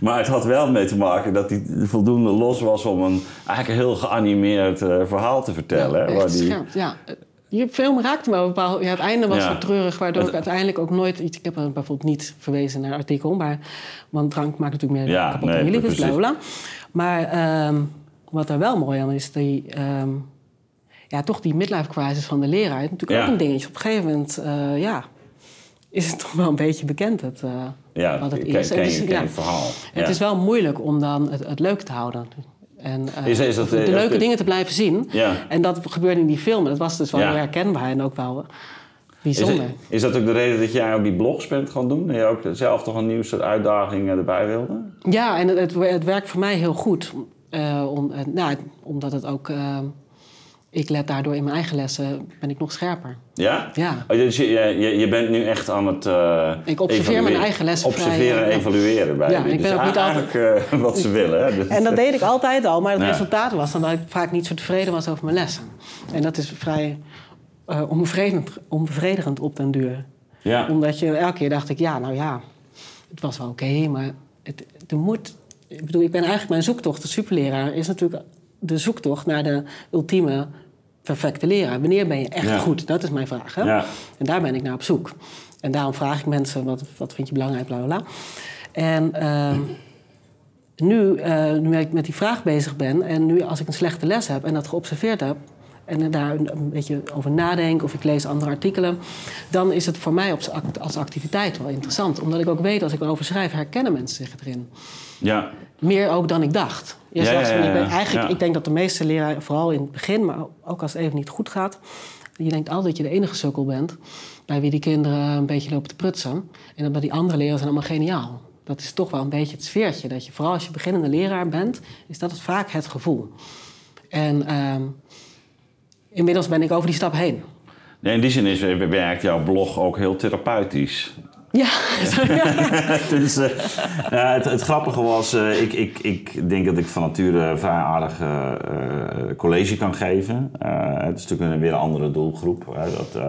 maar het had wel mee te maken dat hij voldoende los was om een eigenlijk heel geanimeerd verhaal te vertellen. Ja, waar die, ja. Je film raakte me bepaald. Ja, het einde was zo treurig, waardoor ik uiteindelijk ook nooit iets. Ik heb bijvoorbeeld niet verwezen naar het artikel, maar, want drank maakt natuurlijk meer ja, kapot nee, liefdes, bla bla. Maar um, wat er wel mooi aan is, die. Um, ja, toch die midlife crisis van de leraar is natuurlijk ook een dingetje. Op een gegeven moment, uh, ja, is het <laughs> toch wel een beetje bekend het, uh, ja, wat het is. Ken, het, is, ja, het verhaal. Het is wel moeilijk om dan het, het leuk te houden. En uh, is, is dat, de leuke dingen te blijven zien. Ja. En dat gebeurde in die film. Dat was dus wel heel herkenbaar en ook wel bijzonder. Is, is, dat ook de reden dat jij ook die blogs bent gaan doen? Dat je ook zelf toch een nieuwe soort uitdaging erbij wilde? Ja, en het, het, werkt voor mij heel goed. om, nou, omdat het ook ik let daardoor in mijn eigen lessen, ben ik nog scherper. Ja? Ja. Oh, dus je, je, je bent nu echt aan het uh, Ik observeer mijn eigen lessen Observeren en evalueren bij ja, ik ben ook niet altijd... Uh, <laughs> wat ze willen. Hè? En dat deed ik altijd al, maar het resultaat was dan dat ik vaak niet zo tevreden was over mijn lessen. En dat is vrij uh, onbevredigend, onbevredigend op den duur. Ja. Omdat je elke keer dacht ik, ja, nou ja, het was wel oké, maar het, er moet... Ik bedoel, ik ben eigenlijk mijn zoektocht, de superleraar, is natuurlijk de zoektocht naar de ultieme perfecte leraar? Wanneer ben je echt goed? Dat is mijn vraag. Hè? Ja. En daar ben ik naar op zoek. En daarom vraag ik mensen, wat, wat vind je belangrijk, bla bla En uh, <laughs> nu, uh, nu ik met die vraag bezig ben... en nu als ik een slechte les heb en dat geobserveerd heb... en daar een beetje over nadenk of ik lees andere artikelen... dan is het voor mij als activiteit wel interessant. Omdat ik ook weet, als ik erover schrijf, herkennen mensen zich erin. Ja. Meer ook dan ik dacht. Ja, ja, ja, ja, eigenlijk, ik denk dat de meeste leraren, vooral in het begin, maar ook als het even niet goed gaat, je denkt altijd dat je de enige sukkel bent bij wie die kinderen een beetje lopen te prutsen. En dan bij die andere leraren zijn allemaal geniaal. Dat is toch wel een beetje het sfeertje. Dat je vooral als je beginnende leraar bent, is dat vaak het gevoel. En uh, inmiddels ben ik over die stap heen. Nee, in die zin is, werkt jouw blog ook heel therapeutisch. Ja. <laughs> dus, uh, het, het, grappige was, uh, ik, ik, ik denk dat ik van nature vrij aardig uh, college kan geven. het is natuurlijk weer een andere doelgroep. dat,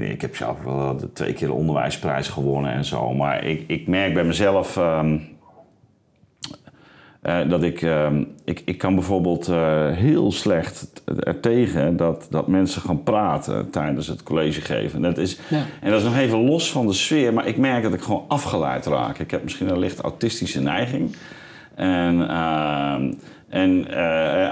ik heb zelf wel twee keer de onderwijsprijs gewonnen en zo. Maar ik, ik merk bij mezelf... Um, uh, dat ik, uh, ik, ik kan bijvoorbeeld uh, heel slecht er tegen dat, dat mensen gaan praten tijdens het college geven. Dat is, ja. En dat is nog even los van de sfeer, maar ik merk dat ik gewoon afgeleid raak. Ik heb misschien een licht autistische neiging. En, ehm, en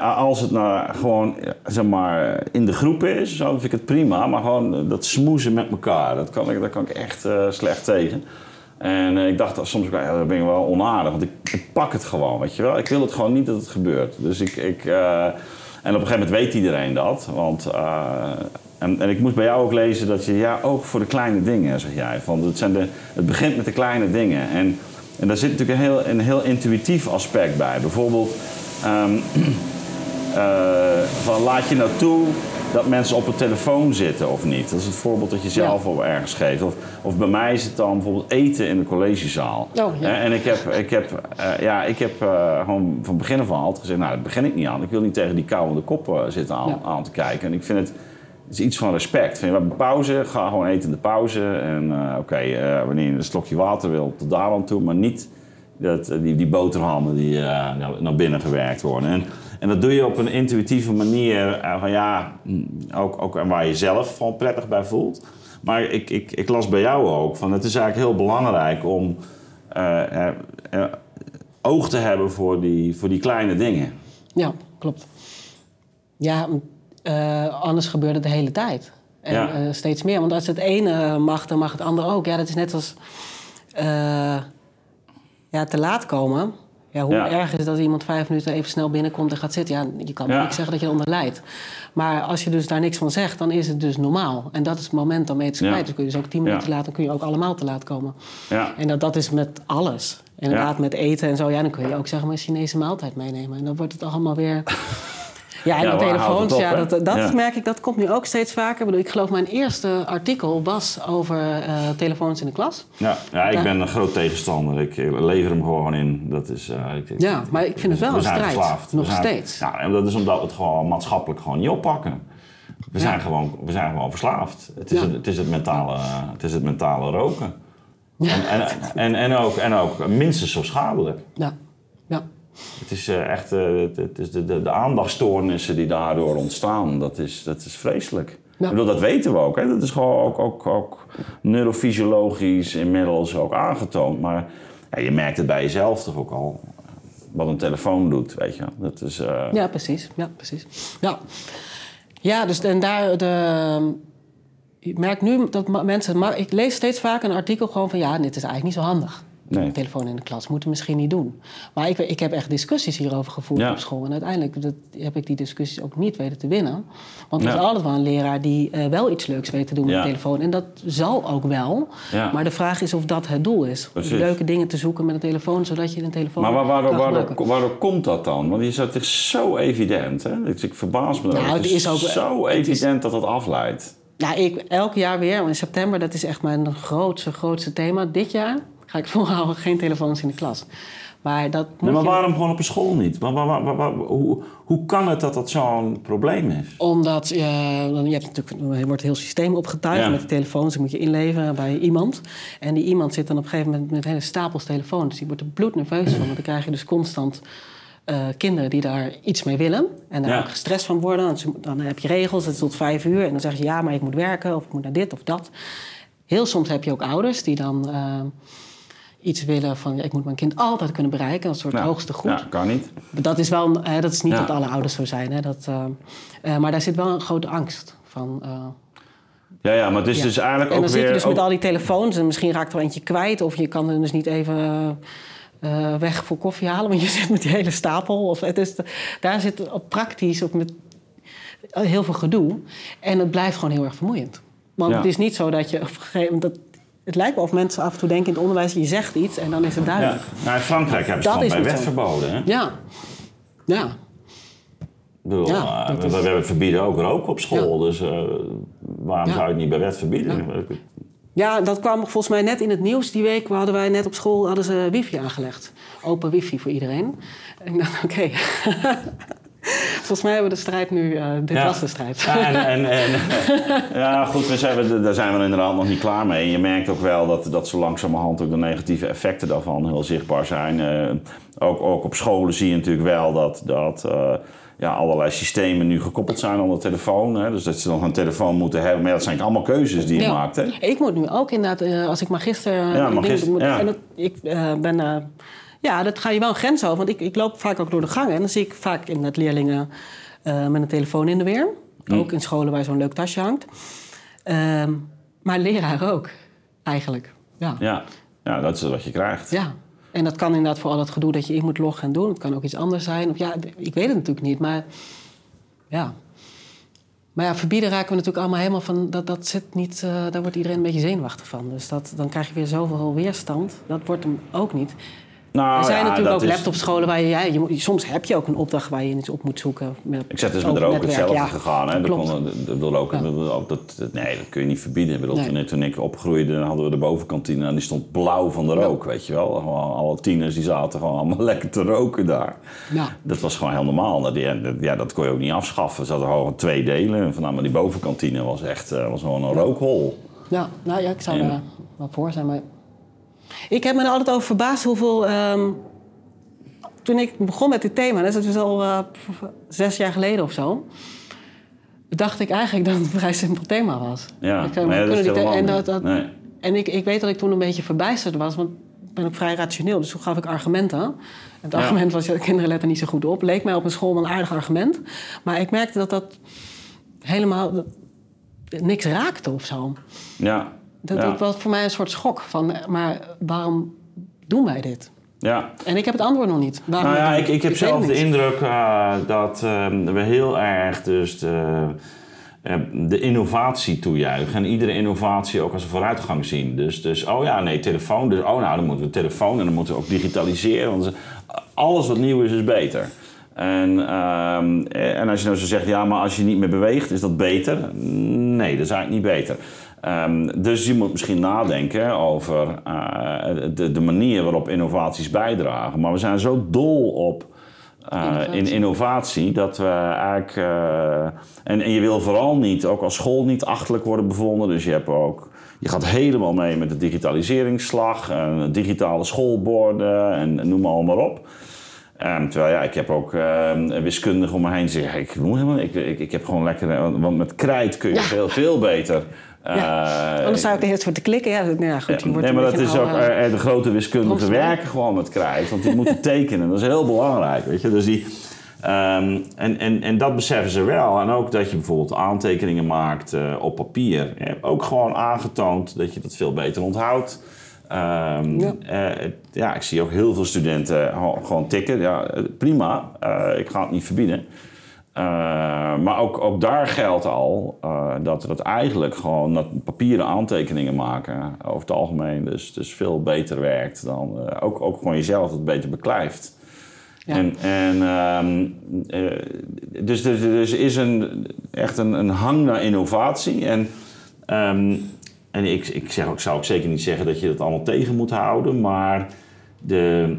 als het nou gewoon zeg maar, in de groep is, zo vind ik het prima. Maar gewoon dat smoezen met elkaar, dat kan ik, daar kan ik echt slecht tegen. En uh, ik dacht soms, ja, dat ben ik wel onaardig, want ik, pak het gewoon, weet je wel. Ik wil het gewoon niet dat het gebeurt. Dus ik... ik uh, en op een gegeven moment weet iedereen dat. Want, en, en, ik moest bij jou ook lezen dat je, ja, oog voor de kleine dingen, zeg jij. Van, het, zijn de, het begint met de kleine dingen. En, en daar zit natuurlijk een heel, een heel intuïtief aspect bij. Bijvoorbeeld, um, <clears throat> van laat je nou toe dat mensen op een telefoon zitten of niet. Dat is het voorbeeld dat je zelf al ergens geeft. Of, of bij mij is het dan bijvoorbeeld eten in de collegezaal. Oh, ja. En ik heb, ik heb, uh, ja, ik heb uh, gewoon van begin af aan altijd gezegd... nou, daar begin ik niet aan. Ik wil niet tegen die koude kop uh, zitten aan, aan, te kijken. En ik vind het... Het is iets van respect. Vind je, we hebben pauze, ga gewoon eten in de pauze. En oké, okay, wanneer je een slokje water wil, tot daar aan toe. Maar niet dat, die, die boterhammen die naar binnen gewerkt worden. En, en dat doe je op een intuïtieve manier, uh, van ja, mm, ook, ook waar je zelf gewoon prettig bij voelt. Maar ik, ik, ik las bij jou ook van het is eigenlijk heel belangrijk om uh, uh, oog te hebben voor die, voor die kleine dingen. Ja, klopt. Ja, anders gebeurt het de hele tijd. En Ja. eh, steeds meer. Want als het ene mag, dan mag het andere ook. Ja, dat is net als eh, ja, te laat komen. Ja, hoe Ja. erg is het dat iemand vijf minuten even snel binnenkomt en gaat zitten? Ja, je kan Ja. niet zeggen dat je eronder lijdt. Maar als je dus daar niks van zegt, dan is het dus normaal. En dat is het moment dan je het Ja. kwijt. Dan kun je dus ook tien minuten later, dan kun je ook allemaal te laat komen. Ja. En dat, dat is met alles. Inderdaad, met eten en zo. Ja, dan kun je ook zeggen, maar een Chinese maaltijd meenemen. En dan wordt het allemaal weer... <laughs> Ja, en Ja, de telefoons, op, ja, dat, dat Ja. merk ik, dat komt nu ook steeds vaker. Ik, bedoel, ik geloof mijn eerste artikel was over eh, telefoons in de klas. Ja, ja, ik ben een groot tegenstander. Ik lever hem gewoon in. Dat is, eh, ik, ik- Ja, maar ik vind het wel we een strijd. verslaafd. Nog zijn- steeds. Ja, en dat is omdat we het gewoon maatschappelijk gewoon niet oppakken. We, zijn, gewoon, we zijn gewoon verslaafd. Het is, het, het, is het, mentale, het is het mentale roken. En, en, en, en, ook, en ook minstens zo schadelijk. Ja. Het is eh, echt eh, het, is de, de, de aandachtstoornissen die daardoor ontstaan. Dat is, dat is vreselijk. Ja. Ik bedoel, dat weten we ook. Hè? Dat is gewoon ook, ook, ook neurofysiologisch inmiddels ook aangetoond. Maar ja, je merkt het bij jezelf toch ook al. Wat een telefoon doet, weet je. Dat is, eh, Ja, precies. Ja, precies. Ja, ja dus en daar de. Ik merk nu dat mensen. Maar ik lees steeds vaak een artikel gewoon van ja, dit is eigenlijk niet zo handig. Nee. Een telefoon in de klas moeten we misschien niet doen. Maar ik, ik heb echt discussies hierover gevoerd Ja. op school. En uiteindelijk dat, heb ik die discussies ook niet weten te winnen. Want er is altijd wel een leraar die eh, wel iets leuks weet te doen met de telefoon. En dat zal ook wel. Maar de vraag is of dat het doel is. Precies. Leuke dingen te zoeken met een telefoon, zodat je een telefoon Maar waar- waardoor, waardoor komt dat dan? Want je zegt, het is zo evident. Hè? Ik, ik verbaas me Nou, het is ook- zo het is- evident dat dat afleidt. Nou, ik, elk jaar weer, in september, dat is echt mijn grootste, grootste thema. Dit jaar ga ik volhouden geen telefoons in de klas. Maar dat moet Nee, maar je- waarom gewoon op een school niet? Waar- hoe, hoe kan het dat dat zo'n probleem is? Omdat je, dan- je hebt natuurlijk, er wordt heel systeem opgetuigd Ja. met de telefoons. Die moet je inleveren bij iemand. En die iemand zit dan op een gegeven moment met hele stapels telefoons. Dus die wordt er bloednerveus van. Want dan krijg je dus constant eh, kinderen die daar iets mee willen. En daar Ja. ook gestrest van worden. Dan, dan heb je regels, het is tot vijf uur. En dan zeg je ja, maar ik moet werken. Of ik moet naar dit of dat. Heel soms heb je ook ouders die dan eh, iets willen van... Ik moet mijn kind altijd kunnen bereiken. Een soort Ja. hoogste goed. Ja, kan niet. Dat is wel, hè, dat is niet Ja. dat alle ouders zo zijn. Hè, dat, eh, eh, maar daar zit wel een grote angst van. eh, Ja, ja, maar het is dus eigenlijk en ook dan zit weer... je dus met al die telefoons en misschien raakt er eentje kwijt, of je kan er dus niet even weg voor koffie halen, want je <laughs> zit met die hele stapel. Of het is, daar zit op praktisch of met heel veel gedoe. En het blijft gewoon heel erg vermoeiend. Want het is niet zo dat je op een gegeven moment. Dat, het lijkt wel of mensen af en toe denken in het onderwijs: je zegt iets en dan is het Ja. duidelijk. Nou, in Frankrijk hebben ze Dat bij wet zo. verboden. Hè? Ja. Ja. Ik bedoel, Ja, eh, we, we verbieden ook roken op school. Dus eh, waarom Ja. zou je het niet bij wet verbieden? Ja, dat kwam volgens mij net in het nieuws die week. Hadden wij net op school hadden ze wifi aangelegd. Open wifi voor iedereen. En ik dacht, <laughs> oké. Volgens mij hebben we de strijd nu... eh, dit Ja. was de strijd. Ja, en, en, en, <laughs> ja, goed, we zijn, daar zijn we inderdaad nog niet klaar mee. En je merkt ook wel dat, dat zo langzamerhand ook de negatieve effecten daarvan heel zichtbaar zijn. Eh, ook, ook op scholen zie je natuurlijk wel dat, dat eh, ja, allerlei systemen nu gekoppeld zijn aan de telefoon. Hè? Dus dat ze dan een telefoon moeten hebben. Maar ja, dat zijn allemaal keuzes die je Ja. maakt. Hè? Ik moet nu ook inderdaad, als ik magister... Ja, dingen magister, moet- ja. En dat, ik eh, ben... ja, dat ga je wel een grens over. Want ik, ik loop vaak ook door de gangen. En dan zie ik vaak inderdaad leerlingen eh, met een telefoon in de weer. Hm. Ook in scholen waar zo'n leuk tasje hangt. Ehm, maar leraren ook, eigenlijk. Ja. Ja. ja, dat is wat je krijgt. Ja, en dat kan inderdaad voor al het gedoe dat je in moet loggen en doen. Het kan ook iets anders zijn. Of ja, ik weet het natuurlijk niet, maar ja. Maar ja, verbieden raken we natuurlijk allemaal helemaal van... Dat, dat zit niet, eh, daar wordt iedereen een beetje zenuwachtig van. Dus dat, dan krijg je weer zoveel weerstand. Dat wordt hem ook niet. Nou, er zijn ja, natuurlijk ook is- laptopscholen waar je, ja, je, Soms heb je ook een opdracht waar je iets op moet zoeken. Met, Ik zeg dus ook met roken netwerk, hetzelfde ja, gegaan. Hè? dat kon, ook, dat, ook- nee, dat kun je niet verbieden. Ik bedoel, Nee. toen, toen ik opgroeide, hadden we de bovenkantine en die stond blauw van de rook, weet je wel. Gewoon, alle tieners die zaten gewoon allemaal <laughs> lekker te roken daar. Dat was gewoon heel normaal. Ja, dat, kon je ook niet afschaffen. Er zaten gewoon twee delen. En van, nou, maar die bovenkantine was echt eh, was gewoon een rookhol. Ja, nou ja, ik zou En- daar wel voor zijn. Maar... Ik heb me er altijd over verbaasd hoeveel... ehm, toen ik begon met dit thema, dat is al eh, zes jaar geleden of zo... dacht ik eigenlijk dat het een <laughs> vrij simpel thema was. Ja, Ik zei, ja, dat is die en niet. dat, dat, Nee. en ik, ik weet dat ik toen een beetje verbijsterd was, want ik ben ook vrij rationeel. Dus toen gaf ik argumenten. En het Ja. argument was, ja, de kinderen letten niet zo goed op. Leek mij op een school wel een aardig argument. Maar ik merkte dat dat helemaal... niks raakte of zo. Ja. Dat, ja. dat was voor mij een soort schok van, maar waarom doen wij dit? Ja. En ik heb het antwoord nog niet. Waarom Nou ja, ik, ik heb zelf de indruk eh, dat eh, we heel erg dus de, eh, de innovatie toejuichen. En iedere innovatie ook als een vooruitgang zien. Dus, dus oh ja, nee, telefoon. Dus oh nou, dan moeten we telefoon en dan moeten we ook digitaliseren. Want alles wat nieuw is, is beter. En, ehm, en als je nou zo zegt, ja, maar als je niet meer beweegt, is dat beter? Nee, dat is eigenlijk niet beter. Ehm, dus je moet misschien nadenken over eh, de, de manier waarop innovaties bijdragen. Maar we zijn zo dol op eh, in Innovatie. innovatie dat we eigenlijk. eh, en, en je wil vooral niet, ook als school, niet achterlijk worden bevonden. Dus je hebt ook. Je gaat helemaal mee met de digitaliseringsslag, en digitale schoolborden en, en noem maar allemaal op. Ehm, terwijl ja, ik heb ook ehm wiskundigen om me heen zeggen: ik, ik, ik, ik heb gewoon lekker. Want met krijt kun je Ja. veel, veel beter. Ja. eh, Anders zou ik de hele voor te klikken. Ja, nou ja, goed, wordt nee, maar dat is ook, oude- de grote wiskundigen Amsterdam. werken gewoon met krijt, want die moeten tekenen. Dat is heel belangrijk, weet je. Dus die, ehm, en, en, en dat beseffen ze wel. En ook dat je bijvoorbeeld aantekeningen maakt eh, op papier. Je hebt ook gewoon aangetoond dat je dat veel beter onthoudt. Ehm, Ja. eh, ja, ik zie ook heel veel studenten gewoon tikken. Ja, prima, ik ga het niet verbieden. Eh, maar ook, ook daar geldt al eh, dat dat eigenlijk gewoon dat papieren aantekeningen maken over het algemeen dus, dus veel beter werkt dan eh, ook, ook gewoon jezelf het beter beklijft. Ja. En, en ehm, eh, dus, dus, dus er is een, echt een, een hang naar innovatie. En, ehm, en ik, ik, zeg ook, zou ook zeker niet zeggen dat je dat allemaal tegen moet houden, maar de,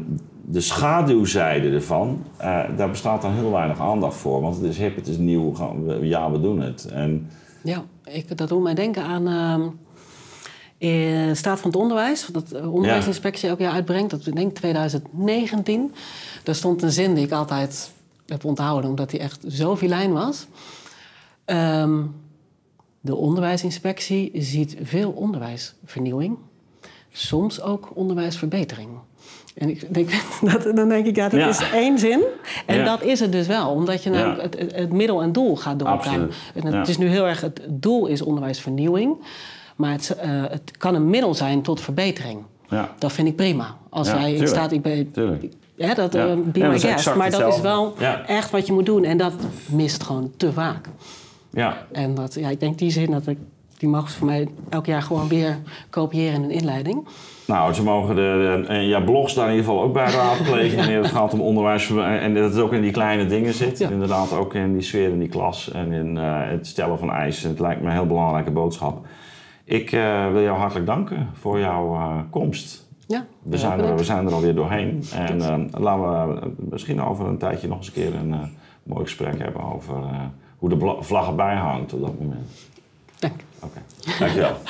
de schaduwzijde ervan, eh, daar bestaat dan heel weinig aandacht voor. Want het is hip, het is nieuw, ja, we doen het. En, Ja, ik, dat doet mij denken aan ehm de staat van het onderwijs, wat de onderwijsinspectie elk jaar uitbrengt. Dat denk ik 2019. Daar stond een zin die ik altijd heb onthouden, omdat die echt zo filijn was. Ehm, de onderwijsinspectie ziet veel onderwijsvernieuwing, soms ook onderwijsverbetering. En ik denk, <laughs> dat, dan denk ik, ja, dat Ja. is één zin. En Ja. dat is het dus wel, omdat je Ja. namelijk het, het, het middel en doel gaat door elkaar. En het is nu heel erg, het doel is onderwijsvernieuwing, maar het, eh, het kan een middel zijn tot verbetering. ja, Dat vind ik prima. Als jij in staat, ik ben, tuurlijk. hè, dat Ja. be dat my guest, exact maar dat is wel Ja. echt wat je moet doen en dat mist gewoon te vaak. Ja, En dat, ja, ik denk die zin, dat ik, die mag ze voor mij elk jaar gewoon weer kopiëren in een inleiding. Nou, ze mogen de, ja, blogs daar in ieder geval ook bij raadplegen <laughs> wanneer het gaat om onderwijs. En dat het ook in die kleine dingen zit. Ja. Inderdaad, ook in die sfeer in die klas en in eh, het stellen van eisen. Het lijkt me een heel belangrijke boodschap. Ik eh, wil jou hartelijk danken voor jouw eh, komst. Ja, We zijn, er, we zijn er alweer doorheen. En laten we misschien over een tijdje nog eens een keer een mooi gesprek hebben over hoe de vlag erbij hangt op dat moment. Dank. Oké, dankjewel.